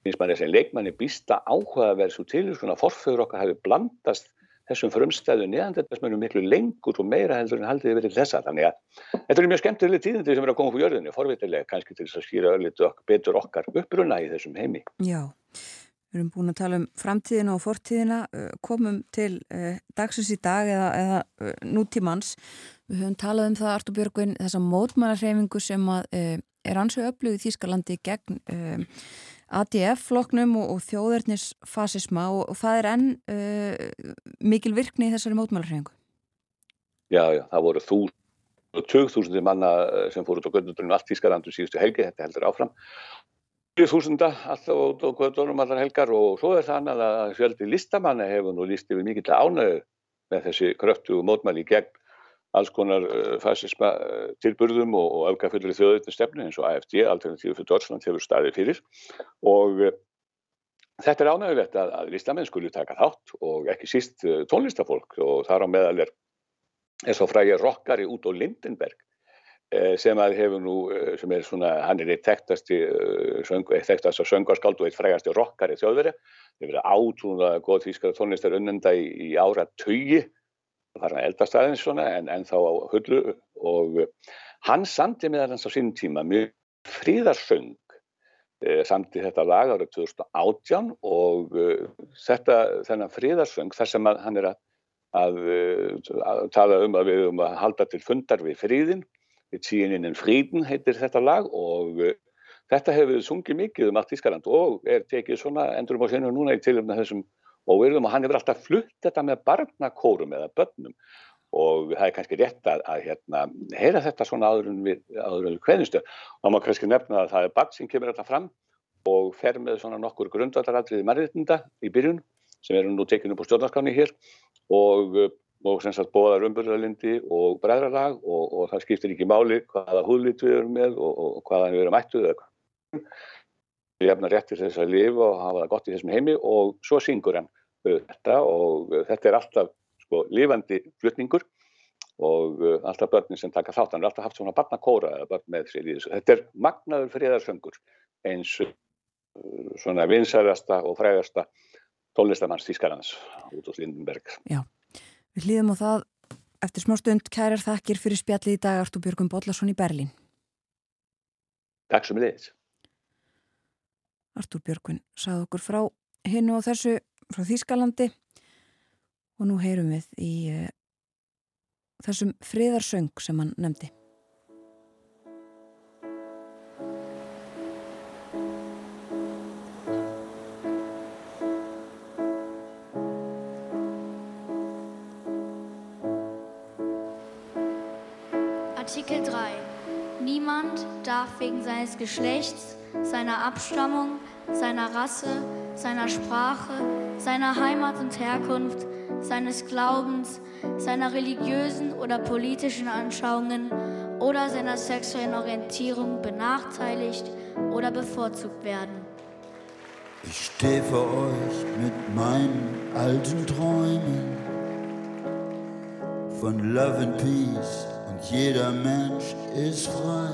finnst maður þessi leikmanni býsta áhugaverð svo til svona forföður okkar hafi blandast þessum frumstæðu neðandettasmönum miklu lengur og meira heldur en haldið verið þessa þannig að þetta er mjög skemmtileg tíðindi sem er að koma úr jörðinu, forvitilega kannski til þess að skýra ölliti ok betur okkar uppruna í þessum heimi. Já, við erum búin að tala um framtíðina og fortíðina komum til dagsins í dag eða, eða nútímans við höfum talað um það Artur Björgvin þessa mótmælarreifingu sem að, er ansveg öflug í Þýskalandi gegn ADF-floknum og, og þjóðverðnisfasisma og, og það er enn uh, mikil virkni í þessari mótmælarhrengu. Já, já, það voru þú og 2000 manna sem fór út á göndundunum allt Ískarandu síðustu helgi, þetta heldur áfram. 2000 alltaf út á göndunum allar helgar og svo er það annað að fjöldi listamanna hefur nú líst yfir mikill ánöðu með þessi kröftu mótmæli gegn alls konar fasisma tilburðum og, og öfgafullri þjóðutnistefnu eins og AFD, Alternatífu fyrir Deutschland, hefur staðið fyrir. Og uh, þetta er ánægulegt að, að listamenn skuli taka þátt og ekki síst tónlistafólk. Og þar á meðal er, er svo frægir rockari út á Lindenberg sem að hefur nú, sem er svona, hann er eitt þekktasti þekktast að söngarskáld og eitt frægasti rockari þjóðveri, þeir verið átrúnlega góð þýskara tónlistar unnenda í, í ára tögi það var eldast aðeins svona en, en þá á hullu og hann samti með hans á sínum tíma mjög fríðarsöng e, samti þetta lag árið 2018 og e, þetta þennan fríðarsöng þar sem að, hann er að, að, að tala um að við um að halda til fundar við fríðin við tíininn fríðin heitir þetta lag og e, þetta hefur við sungið mikið um allt Ískaland og er tekið svona endurum á senu núna í tilumna þessum og virðum og hann hefur alltaf flutt þetta með barnakórum eða börnum. Og það er kannski rétt að, að hérna, heyra þetta svona áður en við, við hvernistu og má kannski nefna að það er barn sem kemur alltaf fram og fer með svona nokkur grundvallaratriði mannréttinda í byrjun sem eru nú tekinu á stjórnarskáni hér. Og, og sem sagt bóðar umbyrðarlindi og bræðralag og, og það skiptir ekki máli hvaða húðlit við erum með og, og hvaða við erum ættuð við hefna réttir þess að lifa og hafa það gott í þessum heimi og svo syngur hann þetta og þetta er alltaf sko lifandi flutningur og alltaf börnin sem taka þátt hann er alltaf haft svona barnakóra með sér í þessu. Þetta er magnaður friðarsöngur eins svona vinsærasta og frægasta tónlistamanns Þískarans út á Lindenberg. Já, við hlýðum á það. Eftir smá stund kærar þakkir fyrir spjalli í dag Artur Björgum Bollarsson í Berlín. Takk sem við leiðis Artur Björgun sað okkur frá hinn og þessu frá Þýskalandi og nú heyrum við í uh, þessum friðarsöng sem hann nefndi. Artikel 3. Niemand darf wegen seines Geschlechts, seiner Abstammung, seiner Rasse, seiner Sprache, seiner Heimat und Herkunft, seines Glaubens, seiner religiösen oder politischen Anschauungen oder seiner sexuellen Orientierung benachteiligt oder bevorzugt werden. Ich stehe vor euch mit meinen alten Träumen von Love and Peace und jeder Mensch ist frei.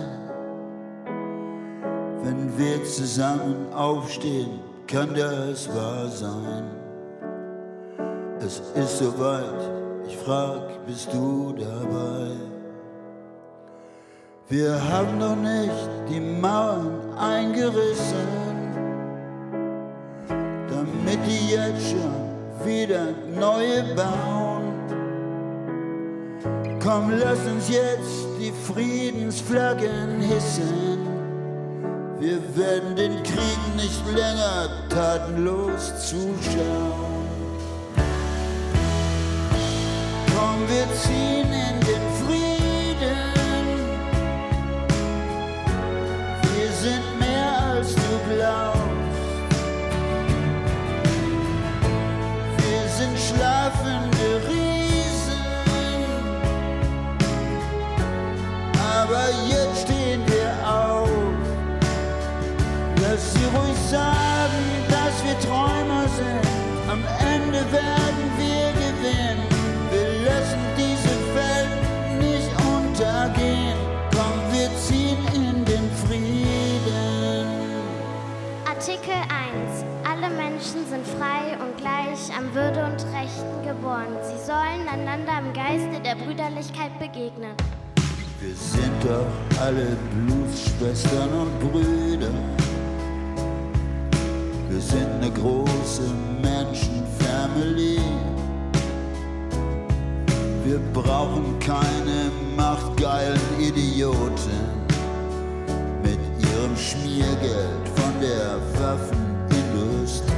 Wenn wir zusammen aufstehen, kann das wahr sein. Es ist soweit, ich frag, bist du dabei? Wir haben noch nicht die Mauern eingerissen, damit die jetzt schon wieder neue bauen. Komm, lass uns jetzt die Friedensflaggen hissen. Wir werden den Krieg nicht länger tatenlos zuschauen. Komm, wir ziehen in den Frieden. Wir sind mehr als du glaubst. Wir sind schlafende Riesen. Aber jetzt sind. Am Ende werden wir gewinnen. Wir lassen diese Welt nicht untergehen. Komm, wir ziehen in den Frieden. Artikel 1. Alle Menschen sind frei und gleich an Würde und Rechten geboren. Sie sollen einander im Geiste der Brüderlichkeit begegnen. Wir sind doch alle Blutsschwestern und Brüder. Wir sind eine große Menschenfamily. Wir brauchen keine machtgeilen Idioten mit ihrem Schmiergeld von der Waffenindustrie.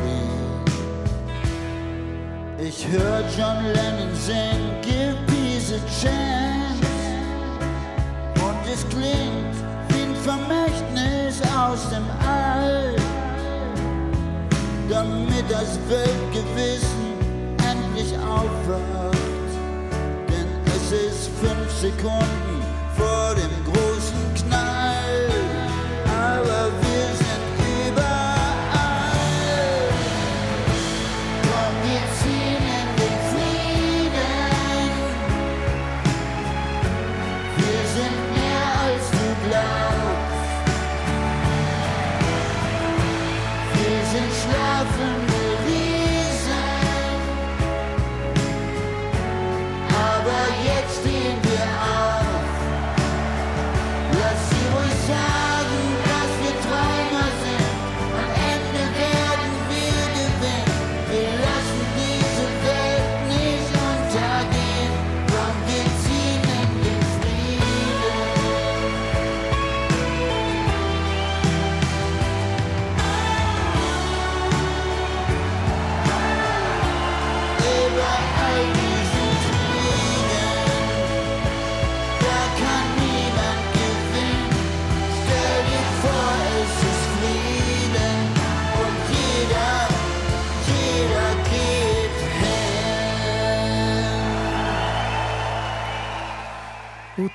Ich hör John Lennon singen, give peace a chance. Und es klingt wie ein Vermächtnis aus dem All, damit das Weltgewissen endlich aufwacht. Denn es ist fünf Sekunden vor dem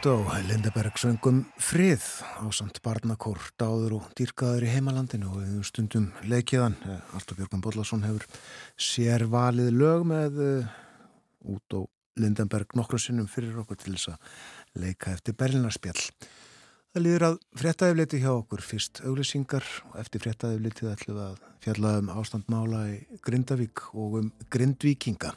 á Lindeberg söngum frið á samt barnakór, dáður og dýrkaður í heimalandinu og við stundum leikiðan. Alltaf Björgum Bollarsson hefur sér valið lög með uh, út á Lindeberg nokkru sinnum fyrir okkur til þess að leika eftir Berlinarspjall. Það líður að fréttaðifliti hjá okkur fyrst auglýsingar og eftir fréttaðiflitið ætlum við að fjalla um ástandmála í Grindavík og um Grindvíkinga.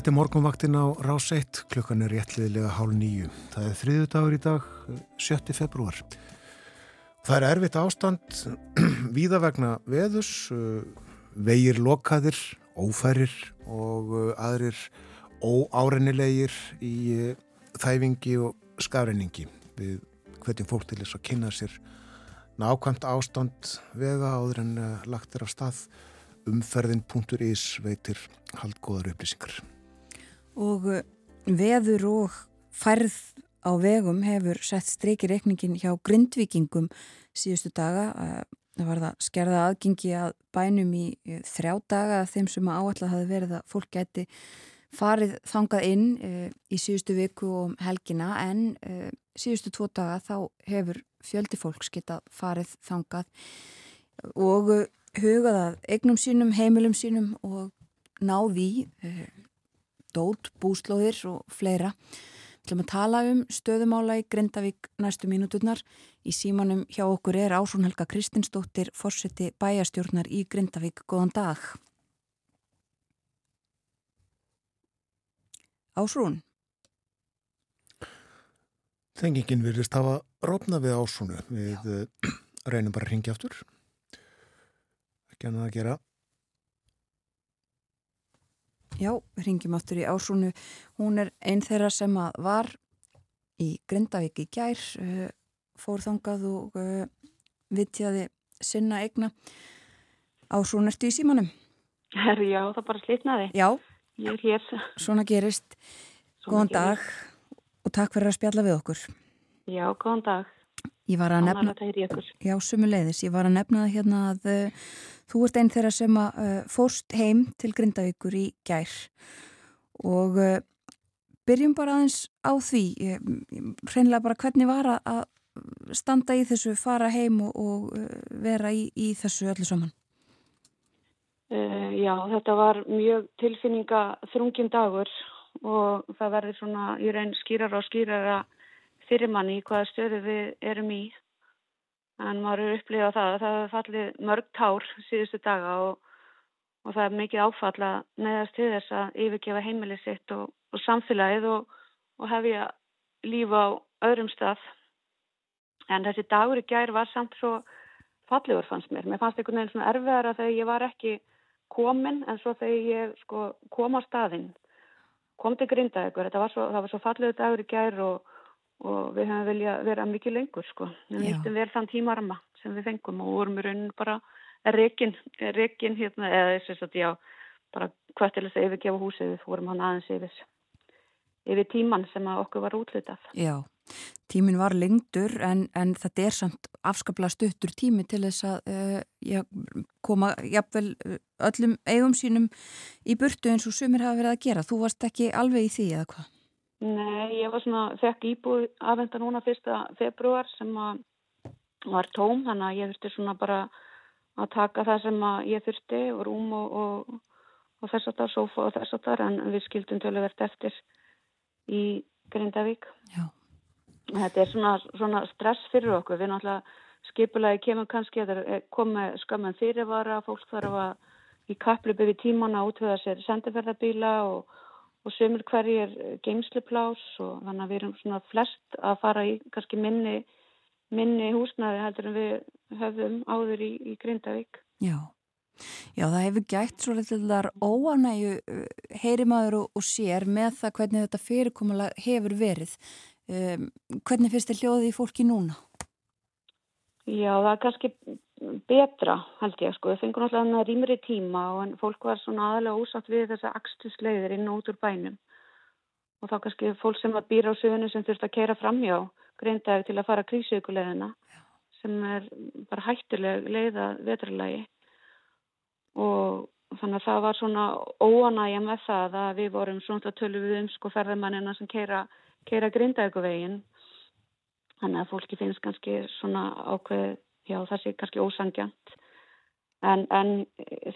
Þetta er morgunvaktin á Rás 1, klukkan er réttliðilega hálf nýju. Það er þriðu dagur í dag, 7. februar. Það er erfitt ástand, víða vegna veðus, vegir lokaðir, ófærir og aðrir óárennilegir í þæfingi og skafrenningi. Við hvetjum fólk til þess að kynna sér nákvæmt ástand vega áður en lagt er af stað umferðin.is veitir haldgóðar upplýsingar. Og uh, veður og færð á vegum hefur sett streiki reikningin hjá grindvikingum síðustu daga. Uh, það var það skerða aðgengi að bænum í uh, þrjá daga þeim sem áallega hafi verið að fólk gæti farið þangað inn í síðustu viku og helgina en síðustu tvo daga þá hefur fjöldi fólks getað farið þangað og hugað að eignum sínum, heimilum sínum og náði eh, dót, búslóðir og fleira. Við ætlum að tala um stöðumála í Grindavík næstu mínuturnar. Í símanum hjá okkur er Ásrún Helga Kristinsdóttir, fórseti bæjastjórnar í Grindavík. Góðan dag. Ásrún? Þengingin virðist hafa rópna við Ásrúnu. Við Já. Eh, reynum bara að ringja aftur ekki hann að gera Já, ringjum áttur í ásúnu hún er einn þeirra sem var í Grindavík í gær uh, fór þangað og uh, vitjaði sinna egna ásúnu ertu í símanum? Herri, já, það bara slitnaði. Já, ég er hér. Svona gerist, Svona góðan dag og takk fyrir að spjalla við okkur. Já, góðan dag Ég var að nefna, já, sumuleiðis, ég var að nefna það hérna að uh, þú ert einn þeirra sem að uh, fóst heim til Grindavíkur í gær. Og uh, byrjum bara aðeins á því, hreinlega bara hvernig var að standa í þessu, fara heim og, og vera í, í þessu öllu saman? Já, þetta var mjög tilfinninga þrungin dagur og það verður svona í raun skýrar og skýrar að fyrir manni í hvaða stöðu við erum í. En maður eru upplifað það að það hefur fallið mörg tár síðustu daga og, og það er mikið áfall að neðast til þess að yfirgefa heimilið sitt og, og samfélagið og, og hefja líf á öðrum stað. En þessi dagur í gær var samt svo fallegur fannst mér. Mér fannst einhvern veginn svona erfiðara þegar ég var ekki komin en svo þegar ég sko, kom á staðinn. Kom til grinda ykkur, var svo, það var svo fallegur dagur í gær og og við hefum vilja vera mikið lengur sko. Við nýttum vel þann tímarama sem við fengum og vorum í rauninu bara reygin, reygin hérna, eða þess að já, bara hvert til þess að yfirgefa húsið, við fórum hann aðeins yfir, yfir tíman sem okkur var útlitað. Já, tímin var lengdur en, en þetta er samt afskaplega stuttur tími til þess að uh, já, koma jafnvel eh, öllum eigum sínum í burtu eins og sumir hafa verið að gera. Þú varst ekki alveg í því eða hvað? Nei, ég var svona, fekk íbúið aðvenda núna fyrsta februar sem var tóm, þannig að ég þurfti svona bara að taka það sem ég þurfti og rúm og, og, og þess að það, sofa og þess að það, en við skildum töluvert eftir í Grindavík. Já. Þetta er svona, svona stress fyrir okkur, við náttúrulega skipulagi kemur kannski að það komi skömmen fyrirvara, fólk þarf að í kaplu byrju tímana útvöða sér sendiferðarbíla og og sömur hverjir geimsluplás og þannig að við erum svona flest að fara í kannski minni, minni húsnaði heldur en við höfum áður í, í Grindavík. Já. Já, það hefur gætt svo litlar óanægu heyri maður og, og sér með það hvernig þetta fyrirkomulega hefur verið. Um, hvernig finnst þið hljóðið í fólki núna? Já, það er kannski betra held ég sko. Það fengur náttúrulega rýmri tíma og fólk var svona aðalega úsatt við þessa axtusleiðir inn og út úr bænum. Og þá kannski fólk sem var býra á sögunu sem þurfti að keira framjá greindaði til að fara krísaukulegina sem er bara hættuleg leiða vetralagi og þannig að það var svona óanægja með það að við vorum svona tölur við um sko ferðamannina sem keira, keira greindaðuguvegin þannig að fólki finnst kannski svona ákveð já það sé kannski ósangjant en, en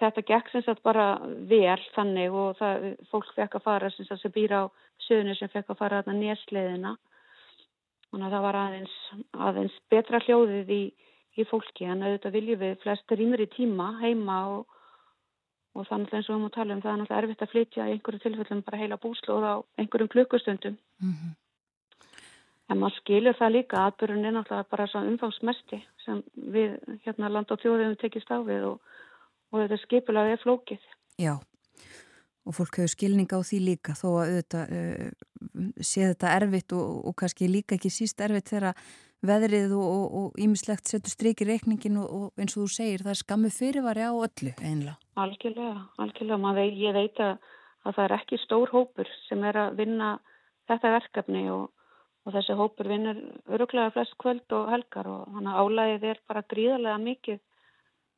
þetta gekk sem sagt bara vel þannig og það, fólk fekk að fara sem sagt sem býr á söðunni sem fekk að fara þarna nésleiðina þannig að það var aðeins, aðeins betra hljóðið í, í fólki. En auðvitað viljum við flest rýmur í tíma heima og, og þannig eins og við múum tala um það er náttúrulega erfitt að flytja í einhverju tilfellum bara heila búslóð á einhverjum klukkustundum. Mm En maður skilur það líka atbyrjun er náttúrulega bara svo umfangsmesti sem við hérna land og þjóðum tekist á við og, og þetta skipulega er flókið. Já, og fólk hefur skilning á því líka þó að auðvitað uh, sé þetta erfitt og, og kannski líka ekki síst erfitt þegar veðrið og ímislegt setur strikið reikningin og, og eins og þú segir það er skammu fyrirvari á öllu einlega. Algjörlega, algjörlega. Maður, ég veit að, að það er ekki stór hópur sem er að vinna þetta verkefni og og þessi hópur vinnur öruglega flest kvöld og helgar og að álægið er bara gríðarlega mikið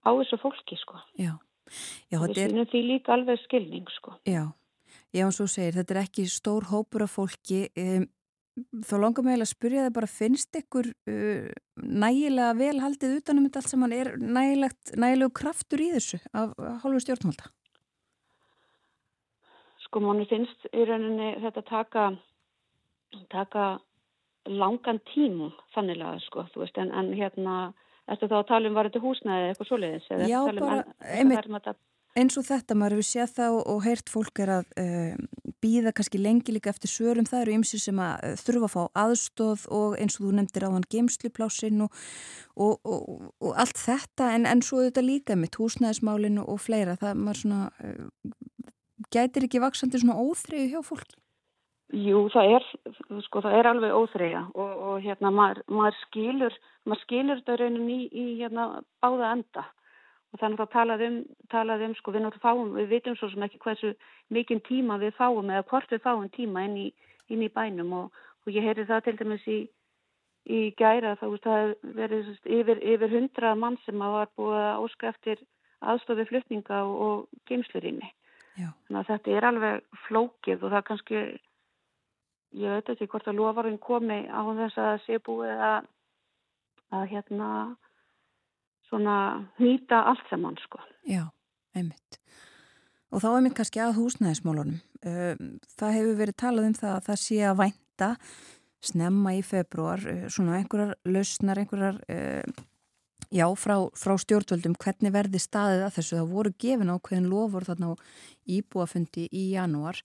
á þessu fólki sko. Já. Já við er... finnum því líka alveg skilning sko. Já, já og segir, þetta er ekki stór hópur af fólki um, þá langar mig að spyrja það bara finnst ykkur uh, nægilega vel haldið utanum þetta allt sem hann er nægilegu kraftur í þessu af hálfu stjórnmálta? Sko mánu finnst í rauninni þetta taka taka langan tímum þannilega sko, þú veist, en, en hérna eftir þá að tala um varandi húsnæði eitthvað svoleiðis Já, um bara, einmitt eins og þetta, maður hefur séð þá og heyrt fólk er að uh, býða kannski lengi líka eftir sörum, það eru ymsið sem að uh, þurfa að fá aðstóð og eins og þú nefndir á hann geimsluplásin og, og, og, og allt þetta en, en svo þetta líka mitt húsnæðismálinu og fleira, það maður svona uh, gætir ekki vaksandi svona óþreyju hjá fólki Jú, það er, sko, það er alveg óþreyja og, og hérna maður, maður skilur, maður skilur þetta raunin í, í hérna báða enda. Og þannig að talað um, talað um, sko, við náttúrulega fáum, við vitum svo sem ekki hversu mikinn tíma við fáum eða hvort við fáum tíma inn í, inn í bænum. Og, og ég heyri það til dæmis í, í gæra þá, veist, það verið yfir, yfir hundra mann sem var búið að óska eftir aðstofi flutninga og, og geimslurinni. Þannig að þetta er alveg flókið og það kannski ég veit ekki hvort að lofarinn komi á þess að sé búið að, að hérna svona nýta allt saman sko. Já, einmitt. Og þá mér kannski að húsnæðismálunum. Það hefur verið talað um það að það sé að vænta snemma í februar, svona einhverjar lausnar, einhverjar, já, frá, frá stjórnvöldum, hvernig verði staðið að þessu. Það voru gefin á hvernig lofur þarna á íbúafundi í janúar.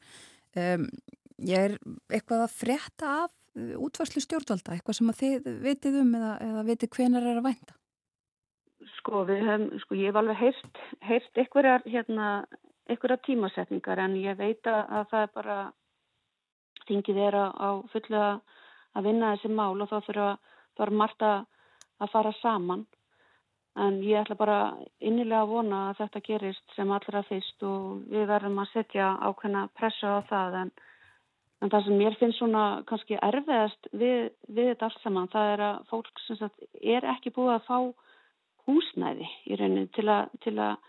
Um, ég er eitthvað að frétta af uh, útvarslu stjórnvalda, eitthvað sem að þið vitið um eða, eða vitið hvenar er að vænta? Sko, höfum, sko, ég hef alveg heyrt, heyrt einhverjar, hérna, tímasetningar en ég veit að það er bara, þingið er á fullu að vinna þessi mál og þá er margt að fara saman. En ég ætla bara innilega að vona að þetta gerist sem allra fyrst og við verðum að setja ákveðna pressa á það en En það sem mér finnst svona kannski erfiðast við, við þetta allt saman, það er að fólk sagt, er ekki búið að fá húsnæði í rauninni til, a, til að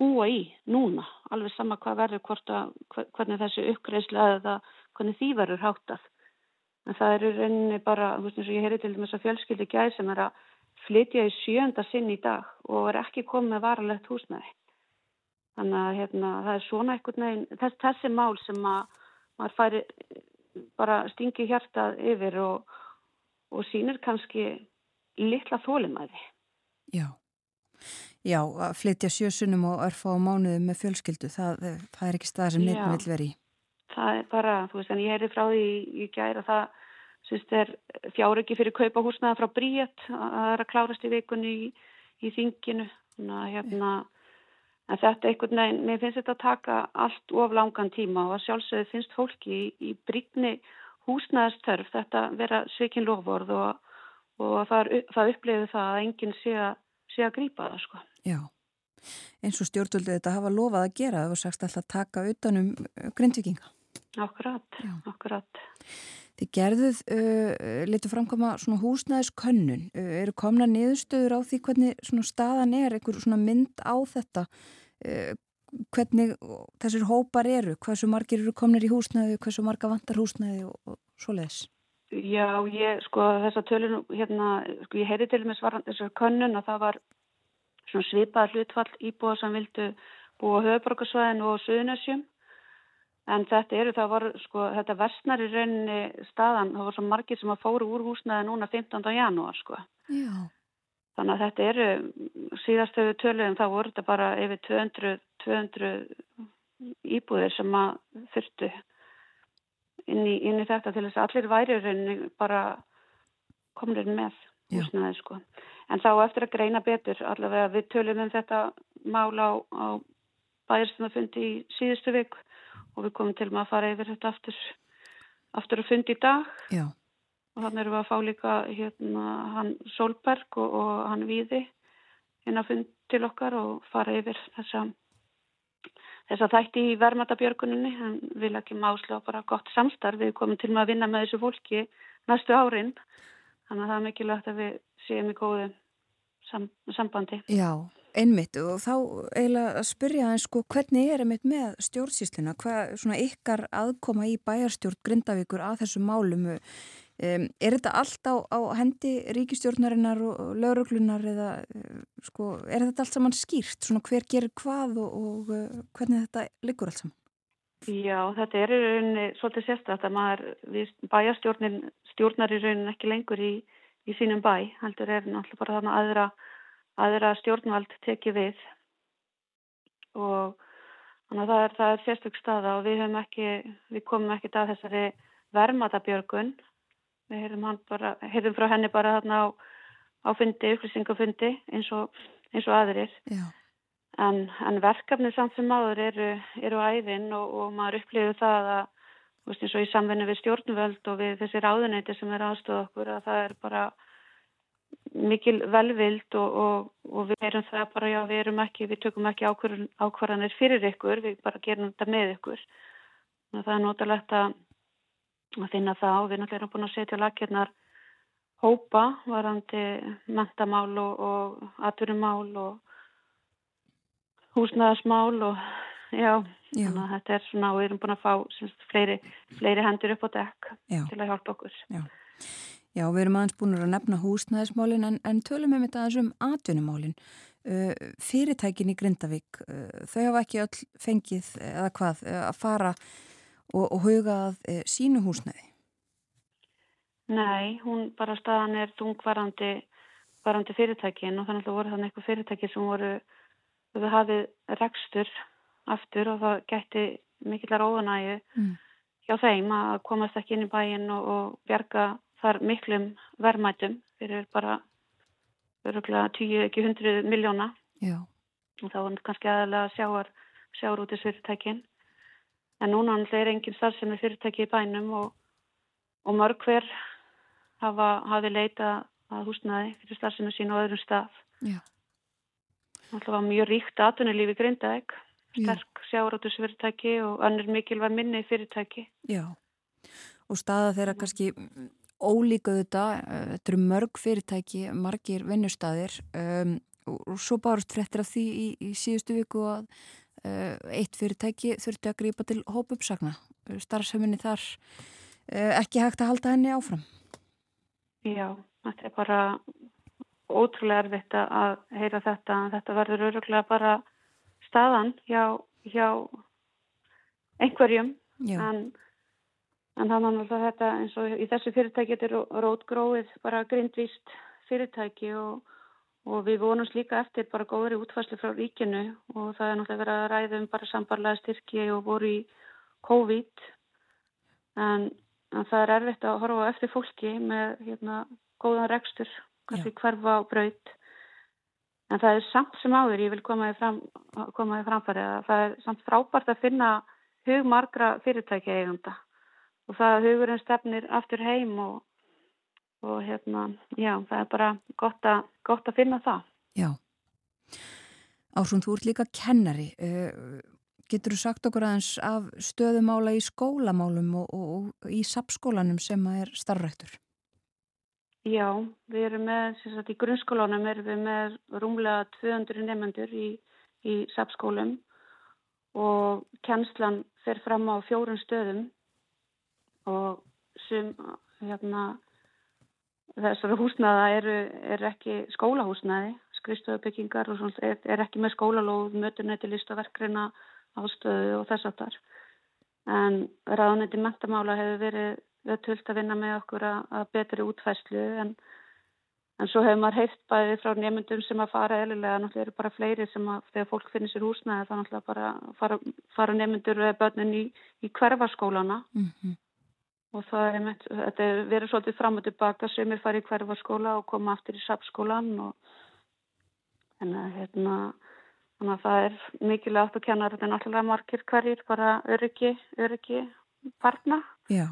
búa í núna. Alveg sama hvað verður, að, hvernig þessi uppgreifslega eða hvernig því verður háttað. En það er í rauninni bara, þú veist eins og ég heyri til þess að fjölskyldi gæð sem er að flytja í sjönda sinn í dag og er ekki komið varalegt húsnæði. Þannig að hérna, það er svona eitthvað þessi mál sem að maður færi bara stingi hjartað yfir og, og sínir kannski litla þólimæði. Já, já, að flytja sjösunum og örfa á mánuðu með fjölskyldu, það, það er ekki stað sem neitt vil veri í. Það er bara, þú veist, en ég heyri frá því í gæra það, syns þeir fjáröki fyrir kaupa húsnaða frá Bríett, það er að klárast í vikunni í, í þinginu, þannig að hérna... En þetta einhvern veginn, mér finnst þetta að taka allt of langan tíma og að sjálfsögðu finnst fólki í, í bríkni húsnæðastörf þetta vera sveikinn lofvorð og, og það, það upplifir það að enginn sé sé að grípa það sko. Já, eins og stjórnvöldið þetta hafa lofað að gera og sagst alltaf taka utanum uh, grindvikinga. Akkurat, Já. akkurat. Þið gerðuð uh, litur framkoma svona húsnæðiskönnun. Uh, eru komna niðurstöður á því hvernig svona staðan er, einhver svona mynd á þetta, uh, hvernig þessir hópar eru, hversu margir eru komnir í húsnæði, hversu marga vantar húsnæði og, og svo leiðis? Já, ég, sko, þess að tölun, hérna, sko, ég heyri til og með svaran þessar könnun að það var svona svipað hlutfall íbúa sem vildu búa höfuborgarsvæðin og suðunessjum En þetta eru, það var, sko, þetta versnar í rauninni staðan, það var svo margir sem að fóru úr húsnaði núna 15. janúar, sko. Já. Þannig að þetta eru, síðast höfu töluðum, þá voru þetta bara yfir 200, 200 íbúðir sem að þurftu inn í, inn í þetta til þess að allir væri rauninni bara komnir með húsnaði sko. En þá eftir að greina betur, allavega við tölum um þetta mál á, á bæðarstunafundi í síðustu vik og við komum til með að fara yfir þetta aftur, aftur að fundi í dag. Já. Og þannig erum við að fá líka hérna hann Solberg og, og hann Víði inn að fund til okkar og fara yfir þessa, þessa þætti í vermatabjörguninni. Hann vil ekki másla bara gott samstarf. Við komum til með að vinna með þessu fólki næstu árin. Þannig að það er mikilvægt að við séum í góðu sam, sambandi. Já, einmitt og þá eiginlega að spyrja það sko hvernig er einmitt með stjórnsýsluna, hvað svona ykkar aðkoma í bæjarstjórn Grindavíkur að þessu málum? Um, er þetta allt á, á hendi ríkistjórnarinnar og lauruglunar eða sko er þetta allt saman skýrt, svona hver gerir hvað og, og uh, hvernig þetta liggur allt saman? Já, þetta er í rauninni svolítið sérstaklega að maður, við bæjarstjórnin stjórnar í rauninni ekki lengur í, í sínum bæ, heldur er náttúrulega bara þarna aðra, aðra stjórnvald tekið við. Og þannig að það er, það er sérstök staða og við ekki, við komum ekki að þessari vermatabjörgun, við heyrðum, bara, heyrðum frá henni bara þarna á, á fundi, upplýsingafundi eins og, eins og aðrir. En, en verkefni samt sem áður eru, eru æðin og, og maður upplifir það að, veist, eins og í samvinni við stjórnvöld og við þessi ráðuneyti sem er aðstöð okkur, að það er bara mikil velvild og, og, og við erum það bara, já, við erum ekki, við tökum ekki ákvarðanir fyrir ykkur, við bara gerum þetta með ykkur. Að það er notalegt að, að finna það og við náttúrulega erum búin að setja lakirnar hópa varandi mentamál og, og atvinnumál og húsnæðasmál og já, Já. þetta er svona og við erum búin að fá semst, fleiri, fleiri hendur upp á dekk Já. til að hjálpa okkur. Já. Já, við erum aðeins búin að nefna húsnæðismálin en, en tölum við þetta aðeins um atvinnumálin. Uh, fyrirtækin í Grindavík, uh, þau hafa ekki öll fengið eða hvað uh, að fara og, og huga að uh, sínu húsnæði. Nei, hún bara staðan er þungvarandi varandi fyrirtækin og þannig að voru þannig eitthvað fyrirtæki sem voru, við hafið rekstur aftur og það gætti mikillar óðanægu Mm. hjá þeim að komast ekki inn í bæin og, og bjarga þar miklum verðmætum fyrir bara öruglega 10 ekki 100 miljóna Já. og þá var kannski aðalega sjáar, sjáar út í fyrirtækin. En núna er engin starfsemi fyrirtæki í bænum og, og mörg hver hafa, hafi leita að húsnaði fyrir starfsemi sín á öðrum stað. Náttúrulega var mjög ríkt atvinnulífi Grindavík, Já. sterk sjárótusfyrirtæki og önnur mikilvæg minni fyrirtæki. Já, og staða þeirra kannski ólíka þetta, uh, þetta eru mörg fyrirtæki, margir vinnustæðir um, og, svo bárust fréttir af því í, í síðustu viku að uh, eitt fyrirtæki þurfti að grípa til hópuppsagna, starfseminni þar uh, ekki hægt að halda henni áfram. Já, þetta er bara ótrúlega erfitt að heyra þetta. Þetta verður öruglega bara staðan hjá, hjá einhverjum Já, en, en þannig að þetta eins og í þessu fyrirtæki þetta er rótgróið bara grindvíst fyrirtæki og, og við vonumst líka eftir bara góðri útfæslu frá ríkinu og það er náttúrulega verið að ræða um bara sambarlega styrki og voru í COVID. En, en það er erfitt að horfa eftir fólki með hérna, góðan rekstur kannski hverfa á braut. En það er samt sem áður ég vil koma því fram, framfæri að það er samt frábært að finna hug margra fyrirtækja eigunda og það að hugurinn stefnir aftur heim og, og hérna, já, það er bara gott, a, gott að finna það. já. Ásum, þú ert líka kennari. Uh, getur þú sagt okkur aðeins af stöðumála í skólamálum og, og, og í sapskólanum sem er starfræktur? Já, við erum með, sem sagt, í grunnskólanum erum við með rúmlega 200 nefnendur í, í sapskólum og kennslan fer fram á fjórun stöðum og sem, hérna, þessari húsnaða eru, er ekki skólahúsnaði, skrifstöðubyggingar og svona, er, er ekki með skólalóð, mötunæti, listaverkrina, ástöðu og þess að þar. En ráðnætti mentamála hefur verið öllult að vinna með okkur að, að betri útfæslu en, En svo hefur maður heyrt bæði frá nefndum sem að fara eðlilega, náttúrulega eru bara fleiri sem að þegar fólk finnir sér húsnæði þá náttúrulega bara fara, fara nefndur eða börnin í, í hverfaskólana Mm og það er einmitt, þetta er verið svolítið fram og tilbaka sem er farið í hverfaskóla og koma aftur í sapskólan og en að hérna þannig að það er mikilvægt að kenna þetta er náttúrulega margir hverjir bara öryggi, öryggi barna. Já,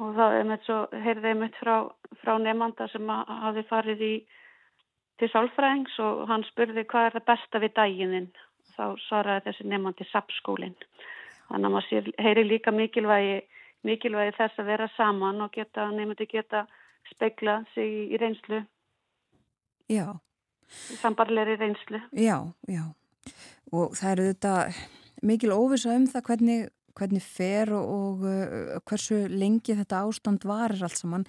og það er með svo, heyrði einmitt frá, frá nefnda sem að hafi farið í til sálfræðings og hann spurði hvað er það besta við daginn? Þá svaraði þessi nefnandi sapskólin þannig að maður heyri líka mikilvægi mikilvægi þess að vera saman og geta, nefndi geta spegla sig í, í reynslu já, sambarlegri reynslu já, já. Og það eru þetta mikil óvisa um það hvernig, hvernig fer og, og uh, hversu lengi þetta ástand varir allt saman.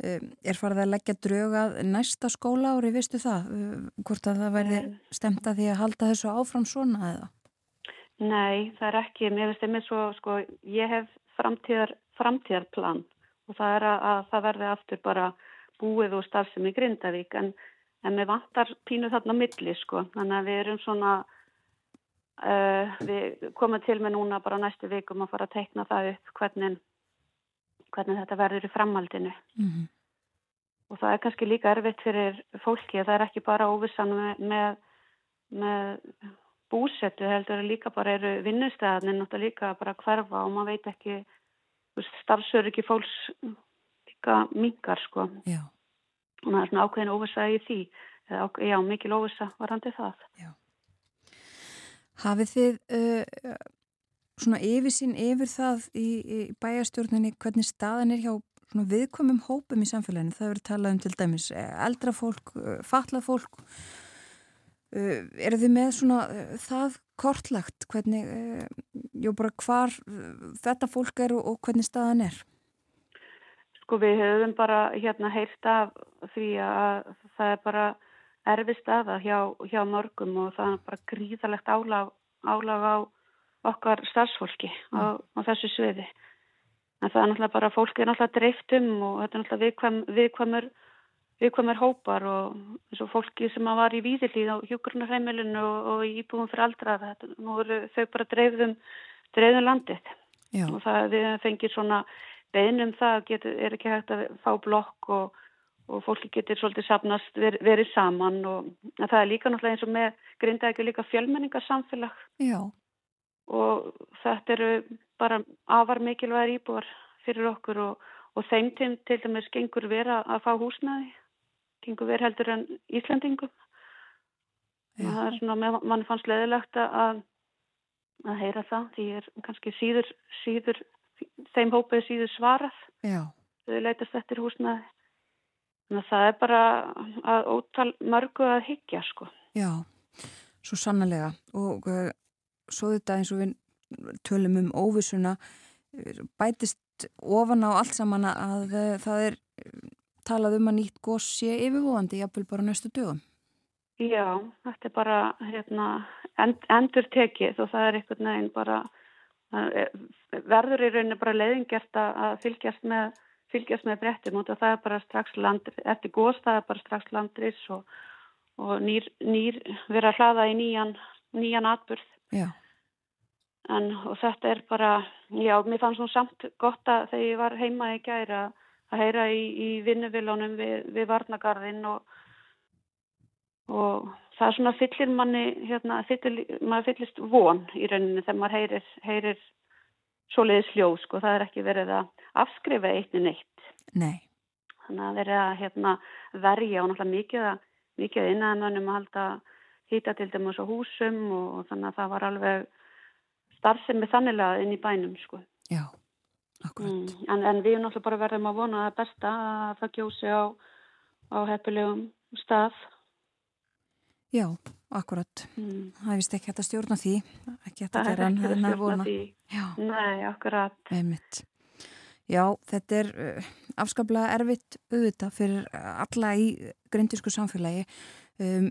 Uh, er farið að leggja drögað næsta skóla ári, veistu það? Uh, hvort að það verði stemt að því að halda þessu áfram svona eða? Nei, það er ekki, mér finnst einmitt svo, sko, ég hef framtíðar, framtíðarplan. Og það er að, að það verði aftur bara búið og starfsemi Grindavík. En, en mér vantar pínu þarna milli, sko, þannig að við erum svona, uh, við komum til með núna bara næstu vikum að fara að teikna það upp hvernig, hvernig þetta verður í framhaldinu. Mm og það er kannski líka erfitt fyrir fólki að það er ekki bara óvissan með, með, með búsetu heldur líka bara eru vinnustæðanir náttúrulega líka bara að hverfa og maður veit ekki starfsöryggi fólks líka mingar sko. Já, og það er svona ákveðin óvissa í því. Eða já, mikil óvissa varandi það. Hafið þið uh, svona yfirsýn yfir það í, í bæjastjórninni hvernig staðan er hjá svona viðkomum hópum í samfélaginu? Það verður talað um til dæmis eh, eldra fólk, uh, fatlað fólk. Uh, eru þið með svona uh, það kortlagt hvernig, uh, jú bara hvar þetta fólk er og, hvernig staðan er? Sko við höfum bara hérna heyrt af því að það er bara erfið staða hjá, hjá mörgum og það er bara gríðalegt álag, álag á okkar starfsfólki á, á þessu sviði. En það er náttúrulega bara, fólk er náttúrulega dreift um og þetta er náttúrulega viðkvæm, viðkvæmur, viðkvæmur hópar og eins og fólki sem var í víðilíð á hjúkurnarheimilinu og, og í íbúum fyrir aldraða, þetta, nú eru þau bara dreifðum, dreifðum landið. Já, og það við fengir svona beinum það getur, er ekki hægt að fá blokk og, og fólki getur svolítið sapnast ver, verið saman og það er líka náttúrulega eins og með grinda ekki líka fjölmenningarsamfélag. Já, og þetta eru bara afar mikilvægir íbúar fyrir okkur og, og þeim til, til dæmis gengur vera að fá húsnæði gengur vera heldur en Íslandingum og það er svona, mann fannst leðilegt að að heyra það því er kannski síður, síður þeim hópið síður svarað. Já, þau leitast eftir húsnæði. Þannig að það er bara að ótal mörgu að hyggja sko. Já, svo sannlega og uh, svo þetta eins og við tölum um óvissuna uh, bætist ofan á allt saman að uh, það er talað um að nýtt gós sé yfirvóandi jafnvel bara næstu dögum. Já, þetta er bara hérna, end, endur tekið og það er einhvern veginn bara er- verður í rauninni bara leiðingjart að fylgjast með, fylgjast með brettum og það er bara strax landri, eftir góðs það er bara strax landris og, og nýr, nýr vera að hlaða í nýjan, nýjan atburð Já, en og þetta er bara, já, mér fannst nú samt gott að þegar ég var heima í gæra að heyra í, í vinnuvilunum við, við Varnagarðin og og það er svona fyllir manni hérna, fyllir, maður fyllist von í rauninni þegar maður heyrir, heyrir svoleiðis hljóð, sko, það er ekki verið að afskrifa eitt en eitt nei, þannig að verið að hérna, verja og náttúrulega mikið að mikið að innanmönnum að halda hýta til dæmis á húsum og þannig að það var alveg starfsemi þannilega inn í bænum sko. já. Mm. en, en við náttúrulega bara verðum að vona það besta að það gjósi á, á heppilegum stað Já, akkurat. mm. Það er vist ekki hægt að stjórna því, ekki hægt að er gera en það að er að vona. Já, nei, akkurat einmitt. Já, þetta er uh, afskaplega erfitt auðvitað fyrir alla í grindísku samfélagi. Um,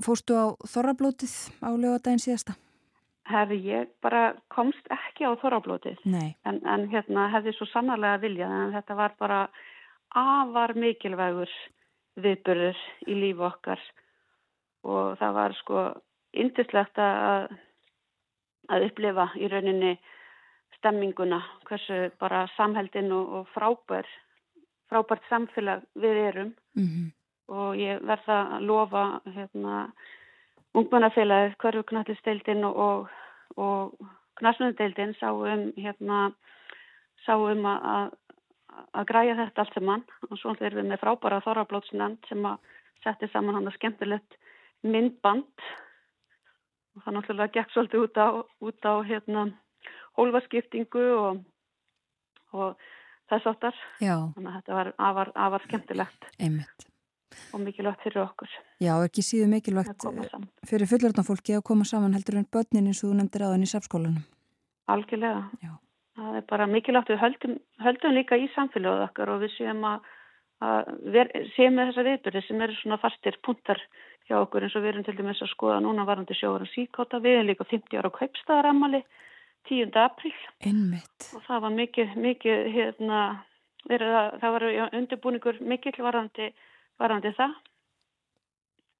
fórstu á Þorrablótið á lögadaginn síðasta? Herri, ég bara komst ekki á þorrablótið. Nei, en, en hérna hefði svo sannarlega viljað en þetta var bara afar mikilvægur viðburður í lífu okkar. Og það var sko yndislegt að, að upplifa í rauninni stemminguna, hversu bara samheldin og, og frábær, frábært samfélag við erum. Mm -hmm. og ég verða að lofa hérna, ungmennafélagið, hverju knallisteildin og, og, og knallmenndeildin sáum hérna, sáum að, að, að græja þetta allt saman og svo erum við með frábæra þorrablótsnend sem að setja saman hann að skemmtilegt myndband og það náttúrulega gekk svolítið út á, út á hérna, hólfaskiptingu og, og þess. Já, Þannig að þetta var afar skemmtilegt einmitt. Og mikilvægt fyrir okkur Já, ekki síðu mikilvægt eh, fyrir fullorðna fólki að koma saman heldur en börnin eins og þú nefndir aðan í safskólanum. Algjörlega. Já. Það er bara mikilvægt við höldum, höldum líka í samfélagið okkar og við séum að, að ver, séum með þessa viðbyrði sem eru svona fastir puntar hjá okkur eins og við erum til dæmis að skoða núna varandi sjóður og síkóta. Við erum líka 50 ára kaupstæðaramali 10. apríl Einmitt. og það var mikið, mikið hérna, verið að, það var undirbúningur mikill varandi, það.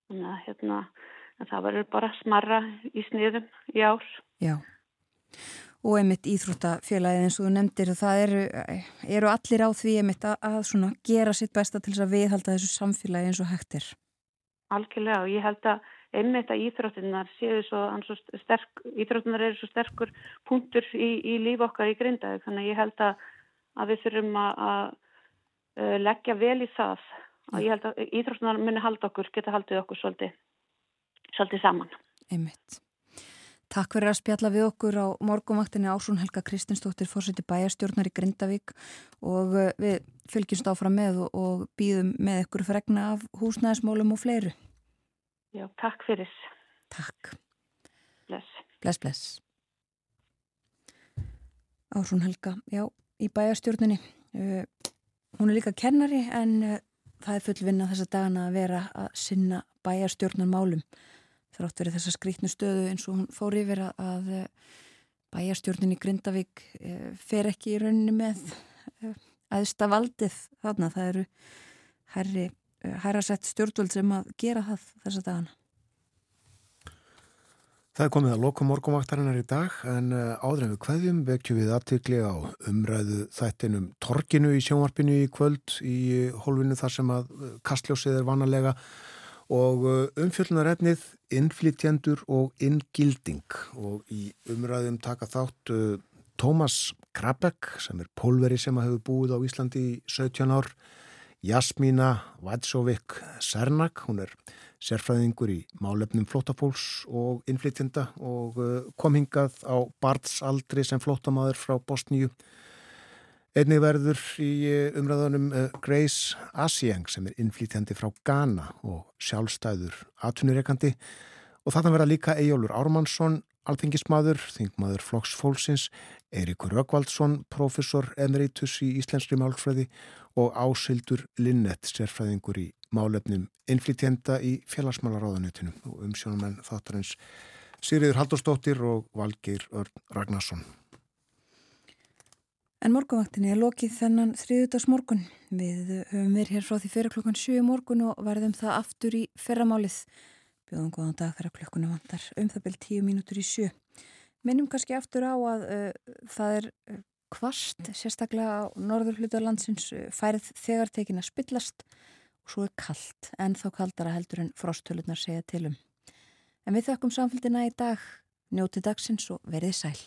Þannig að hérna, það verður bara smarra í sniðum í ár. Já. Og einmitt íþróttafélagið eins og þú nefndir það eru, eru allir á því einmitt að, að gera sitt besta til þess að viðhalda þessu samfélagi eins og hægtir. Algjörlega og ég held að einmitt að íþróttinnar séu svo, svo sterk, íþróttinnar eru svo sterkur punktur í, í líf okkar í grindaði þannig að ég held að, að við þurfum að, að leggja vel í það og ég held að íþróttinnar muni halda okkur, geta haldið okkur svolítið, svolítið saman. Einmitt. Takk fyrir að spjalla við okkur á morgumvaktinni Ásún Helga Kristinsdóttir fórseti bæjarstjórnar í Grindavík og uh, við fylgjumst áfram með og, og býðum með ykkur fregna af húsnæðismólum og fleiru. Já, takk fyrir. Takk. Bless. Bless, bless. Ásún Helga, já, í bæjarstjórninni. Uh, hún er líka kennari en uh, það er full vinna þessa dagana að vera að sinna bæjarstjórnar málum. Þrátt verið þessa skrítnu stöðu eins og hún fór yfir að, uh, bæjarstjórnin í Grindavík uh, fer ekki í rauninni með aðsta valdið þarna. Það eru herri, uh, herra sett stjórnvöld sem að gera það þessa dagana. Það er komið að loka morgumvaktarinnar í dag en uh, áður en við kveðjum vekjum við aðtikli á umræðu þættinum Torkinu í sjónvarpinu í kvöld í hólfinu þar sem að uh, kastljósið er vanalega og umfjöldunarefnið innflytjendur og inngilding. Og í umræðum taka þátt Tómas Krabek sem er pólveri sem að hefur búið á Íslandi í 17 ár Jasmína Vadsovik Sernak, hún er sérfræðingur í málefnum flótafólks og innflytjenda og kom hingað á barnsaldri sem flótamaður frá Bosníu. Einnig verður í umræðanum Grace Asieng sem er innflytjandi frá Ghana og sjálfstæður atvinnureikandi og þarna verða líka Ejólur Ármannsson, alþingismadur, þingmaður Flokks Fólksins, Eirikur Röggvaldsson, professor emeritus í Íslenskri málfræði og Ásildur Linnett, sérfræðingur í málefnum innflytjenda í félagsmálaráðanutinu og umsjónumenn þáttarins Sigriður Haldurstóttir og Valgeir Örn Ragnarsson. En morgunvaktinni er lokið þennan þriðutags morgun. Við höfum verið hér frá því fyrir klokkan 7 morgun og verðum það aftur í ferramálið. Bjóðum góðan dag þegar klokkunum vantar um það byrj 10 mínútur í 7. Minnum kannski aftur á að uh, það er kvast, sérstaklega á norður hlutarlandsins uh, færið þegar tekin að spillast og svo er kallt, en þá kaldara heldur en frostölunar segja til um. En við þökkum samfélgina í dag, njóti dagsins og verið sæl.